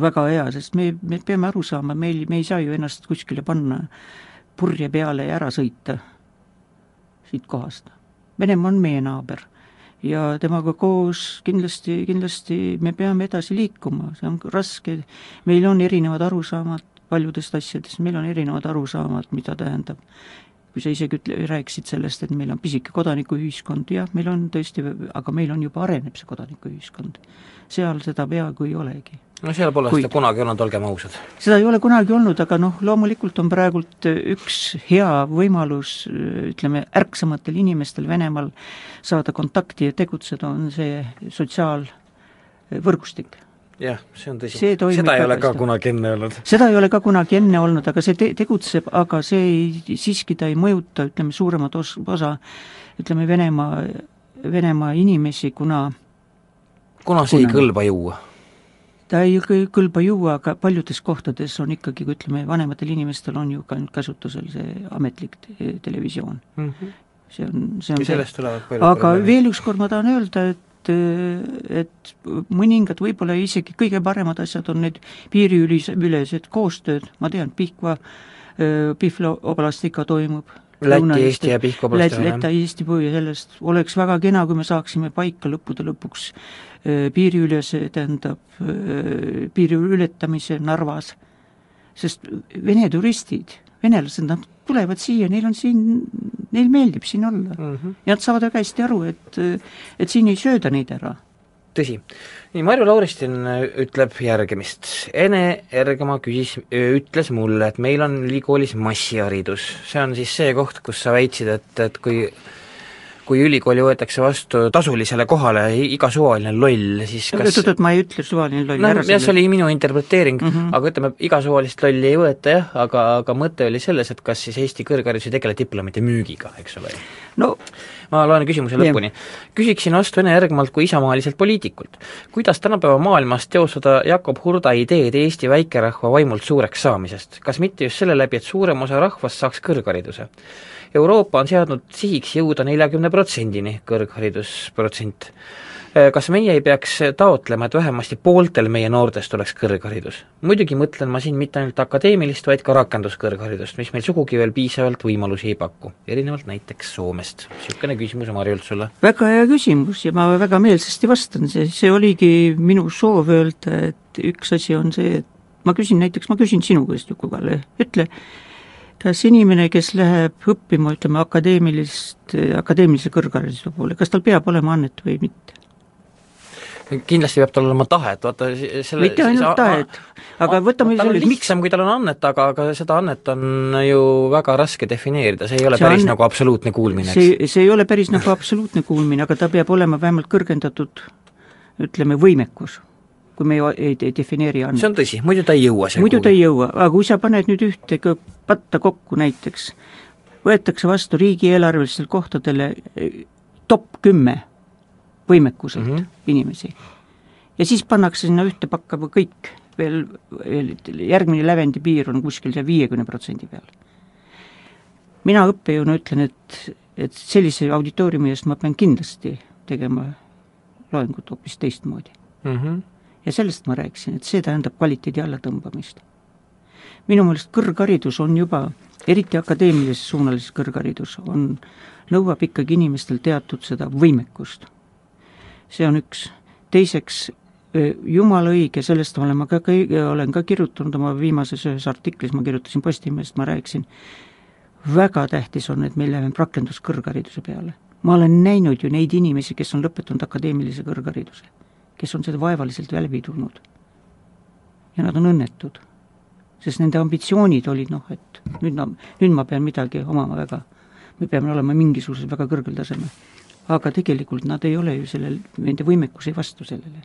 väga hea, sest me, me peame aru saama, meil, me ei saa ju ennast kuskile panna purje peale ja ära sõita siit kohast. Venemaa on meie naaber ja temaga koos kindlasti, kindlasti me peame edasi liikuma, see on raske, meil on erinevad arusaamad paljudest asjadest, meil on erinevad arusaamad, mida tähendab kui sa isegi ütle, rääkisid sellest, et meil on pisike kodanikuühiskond, jah, meil on tõesti, aga meil on juba, areneb see kodanikuühiskond. seal seda peaaegu ei olegi. no seal pole Kuid, seda kunagi olnud, olgem ausad. seda ei ole kunagi olnud, aga noh, loomulikult on praegult üks hea võimalus ütleme, ärksamatel inimestel Venemaal saada kontakti ja tegutseda, on see sotsiaalvõrgustik jah, see on tõsi. seda ei ole ka kunagi enne olnud. seda ei ole ka kunagi enne olnud, aga see te-, tegutseb, aga see ei, siiski ta ei mõjuta, ütleme, suuremat os-, osa ütleme, Venemaa, Venemaa inimesi, kuna kuna see kuna, ei kõlba juua? ta ei kõlba juua, aga paljudes kohtades on ikkagi, ütleme, vanematel inimestel on ju ka nüüd kasutusel see ametlik te televisioon mm. -hmm. see on, see on ja see, aga veel ükskord ma tahan öelda, et et, mõningad võib-olla isegi kõige paremad asjad on need piiriülesed koostööd, ma tean, Pihkva, Pihkva oblastiga toimub Läti, Eesti ja Pihkva oblasti Läti, Eesti ja sellest oleks väga kena, kui me saaksime paika lõppude lõpuks piiriülese, tähendab, piiri ületamise Narvas, sest Vene turistid, venelased, nad tulevad siia, neil on siin, neil meeldib siin olla mm. -hmm. ja nad saavad väga hästi aru, et, et siin ei sööda neid ära. tõsi. nii, Marju Lauristin ütleb järgmist. Ene Ergma küsis, ütles mulle, et meil on ülikoolis massiharidus. see on siis see koht, kus sa väitsid, et, et kui kui ülikooli võetakse vastu tasulisele kohale iga suvaline loll, siis kas oot-oot, ma ei ütle suvaline loll, noh, ära jah, see oli minu interpreteering mm. -hmm. aga ütleme, iga suvalist lolli ei võeta jah, aga, aga mõte oli selles, et kas siis Eesti kõrgharidus ei tegele diplomite müügiga, eks ole. no ma loen küsimuse lõpuni. küsiksin vastu Ene Ergmalt kui isamaaliselt poliitikult. kuidas tänapäeva maailmas teostada Jakob Hurda ideed Eesti väikerahva vaimult suureks saamisest? kas mitte just selle läbi, et suurem osa rahvast saaks kõrghariduse? Euroopa on seadnud sihiks jõuda neljakümne protsendini kõrgharidusprotsent. kas meie ei peaks taotlema, et vähemasti pooltel meie noortest oleks kõrgharidus? muidugi mõtlen ma siin mitte ainult akadeemilist, vaid ka rakenduskõrgharidust, mis meil sugugi veel piisavalt võimalusi ei paku, erinevalt näiteks Soomest. niisugune küsimus Marjult sulle. väga hea küsimus ja ma väga meelsasti vastan, see, see oligi minu soov öelda, et üks asi on see, et ma küsin näiteks, ma küsin sinu käest, Juku-Kalle, ütle, kas inimene, kes läheb õppima, ütleme, akadeemilist, akadeemilise kõrghariduse poole, kas tal peab olema annet või mitte? kindlasti peab tal olema tahet, vaata selle mitte ainult tahet, aga võtame tal on lihtsam, kui tal on annet, aga, aga seda annet on ju väga raske defineerida, see ei ole See päris anne- nagu absoluutne kuulmine, see, see ei ole päris nagu absoluutne kuulmine, aga ta peab olema vähemalt kõrgendatud ütleme, võimekus, kui me ei, defineeri see annet. on tõsi, muidu ta ei jõua muidu ta ei jõua, aga kui sa paned nüüd ühte patta kokku näiteks, võetakse vastu riigieelarvelistel kohtadele eh, top kümme võimekuselt mm. -hmm. inimesi. ja siis pannakse sinna ühte pakka kõik, veel, veel järgmine lävendi piir on kuskil seal viiekümne protsendi peal. mina õppejõuna ütlen, et, et sellise auditooriumi eest ma pean kindlasti tegema loengut hoopis teistmoodi mm. -hmm. Ja sellest ma rääkisin, et see tähendab kvaliteedi allatõmbamist. minu meelest kõrgharidus on juba, eriti akadeemilises suunalises kõrgharidus, on, nõuab ikkagi inimestel teatud seda võimekust. see on üks, teiseks jumala õige, sellest olen ma ka, olen ka kirjutanud oma viimases ühes artiklis, ma kirjutasin Postimehest, ma rääkisin, väga tähtis on, et me läheme rakenduskõrghariduse peale. ma olen näinud ju neid inimesi, kes on lõpetanud akadeemilise kõrghariduse, kes on seda vaevaliselt läbi tulnud. ja nad on õnnetud. sest nende ambitsioonid olid noh, et nüüd ma, nüüd ma pean midagi omama väga, me peame olema mingisugusel väga kõrgel tasemel. aga tegelikult nad ei ole ju sellel, nende võimekus ei vastu sellele.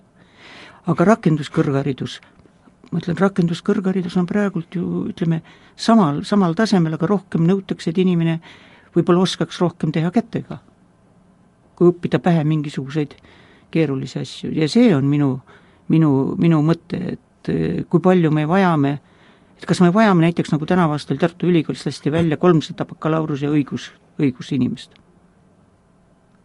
aga rakenduskõrgharidus, ma ütlen, rakenduskõrgharidus on praegult ju ütleme, samal, samal tasemel, aga rohkem nõutakse, et inimene võib-olla oskaks rohkem teha kätega. kui õppida pähe mingisuguseid keerulisi asju. Ja see on minu, minu, minu mõte, et eh, kui palju me vajame, et kas me vajame näiteks nagu tänavu aastal Tartu Ülikoolis lasti välja kolmsada bakalaureuse õigus, õigusinimest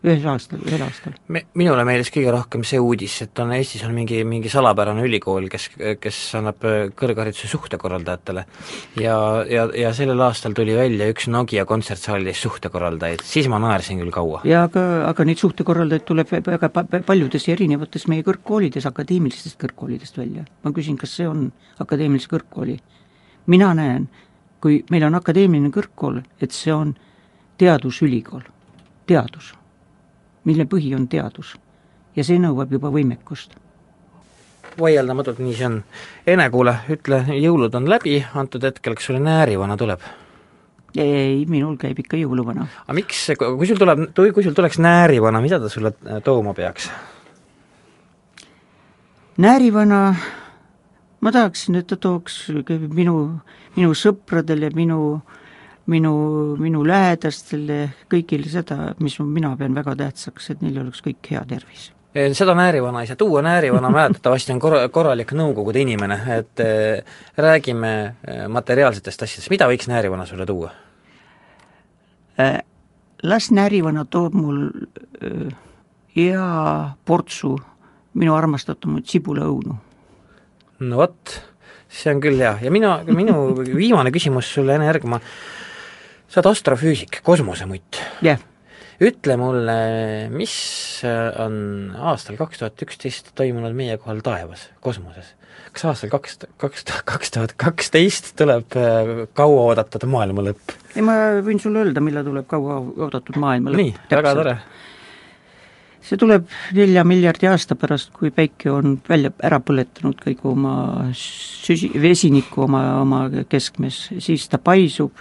ühes aastal, ühel aastal. Me, minule meeldis kõige rohkem see uudis, et on Eestis on mingi, mingi salapärane ülikool, kes, kes annab äh, kõrghariduse suhtekorraldajatele. ja, ja, ja sellel aastal tuli välja üks Nokia kontsertsaalis suhtekorraldajaid, siis ma naersin küll kaua. ja aga, aga neid suhtekorraldajaid tuleb väga pa- paljudes ja erinevates meie kõrgkoolides, akadeemilistest kõrgkoolidest välja. ma küsin, kas see on akadeemilise kõrgkooli? mina näen, kui meil on akadeemiline kõrgkool, et see on teadusülikool, teadus mille põhi on teadus. ja see nõuab juba võimekust. vaieldamatult nii see on. Ene, kuule, ütle, jõulud on läbi antud hetkel, kas sulle näärivana tuleb? ei, minul käib ikka jõuluvana. aga miks, kui sul tuleb, kui sul tuleks näärivana, mida ta sulle äh, tooma peaks? näärivana ma tahaksin, et ta tooks minu, minu sõpradele, minu minu, minu lähedastele, kõigile seda, mis mina pean väga tähtsaks, et neil oleks kõik hea tervis. seda näärivana ei saa tuua, näärivana mäletatavasti on korra, korralik nõukogude inimene, et äh, räägime äh, materiaalsetest asjadest, mida võiks näärivana sulle tuua äh,? Las näärivana toob mul hea portsu minu armastatumaid sibulaõunu. no vot, see on küll hea ja mina, minu viimane küsimus sulle, Ene Ergma, sa oled astrofüüsik, kosmosemutt. yeah. ütle mulle, mis on aastal kaks tuhat üksteist toimunud meie kohal taevas, kosmoses? kas aastal kaks, kaks, kaks tuhat kaksteist tuleb äh, kauaoodatud maailma lõpp? ei, ma võin sulle öelda, millal tuleb kauaoodatud maailma lõpp. nii, väga tore. see tuleb nelja miljardi aasta pärast, kui päike on välja, ära põletanud kõik oma süsi-, vesiniku oma, oma keskmes, siis ta paisub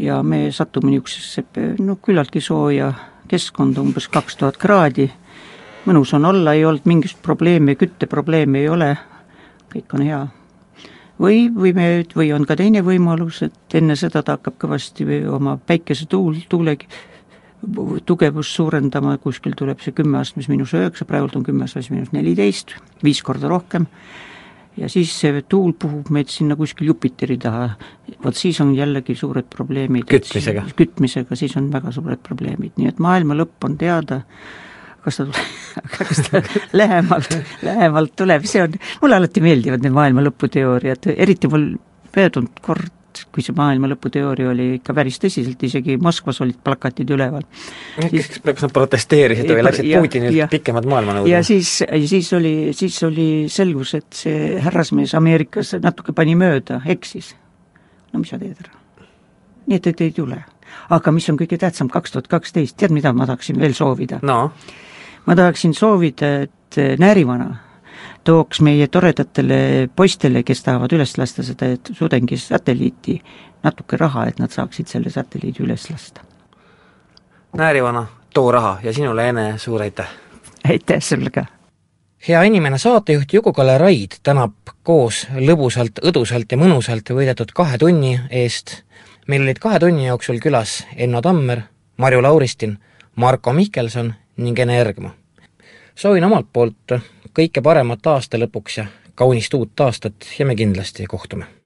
ja me satume niisugusesse noh, küllaltki sooja keskkond umbes kaks tuhat kraadi, mõnus on olla, ei olnud mingisugust probleemi, kütteprobleemi ei ole, kõik on hea. või, või me, või on ka teine võimalus, et enne seda ta hakkab kõvasti oma päikesetuul, tuule tugevust suurendama, kuskil tuleb see kümme astmes miinus üheksa, praegult on kümme astmes miinus neliteist, viis korda rohkem, ja siis see tuul puhub meid sinna kuskil Jupiteri taha, vot siis on jällegi suured probleemid. kütmisega? kütmisega, siis on väga suured probleemid, nii et maailma lõpp on teada, kas ta tuleb, [laughs] kas ta lähemalt, lähemalt tuleb, see on, mulle alati meeldivad need maailma lõputeooriad, eriti mul möödunud kord kui see maailma lõputeooria oli ikka päris tõsiselt, isegi Moskvas olid plakatid üleval. kas nad protesteerisid või läksid Putinilt pikemat maailma nõudma? ja siis, siis oli, siis oli selgus, et see härrasmees Ameerikas natuke pani mööda, eksis. no mis sa teed, härra? nii et, et ei tule. aga mis on kõige tähtsam, kaks tuhat kaksteist, tead, mida ma tahaksin veel soovida no.? ma tahaksin soovida, et näärivana tooks meie toredatele poistele, kes tahavad üles lasta seda Sudengi satelliiti, natuke raha, et nad saaksid selle satelliidi üles lasta. Näärivana, too raha ja sinule, Ene, suur aitäh! aitäh sulle ka! hea inimene, saatejuht Juku-Kalle Raid tänab koos lõbusalt, õdusalt ja mõnusalt võidetud kahe tunni eest. meil olid kahe tunni jooksul külas Enno Tammer, Marju Lauristin, Marko Mihkelson ning Ene Ergma. Soovin omalt poolt kõike paremat aasta lõpuks ja kaunist uut aastat ja me kindlasti kohtume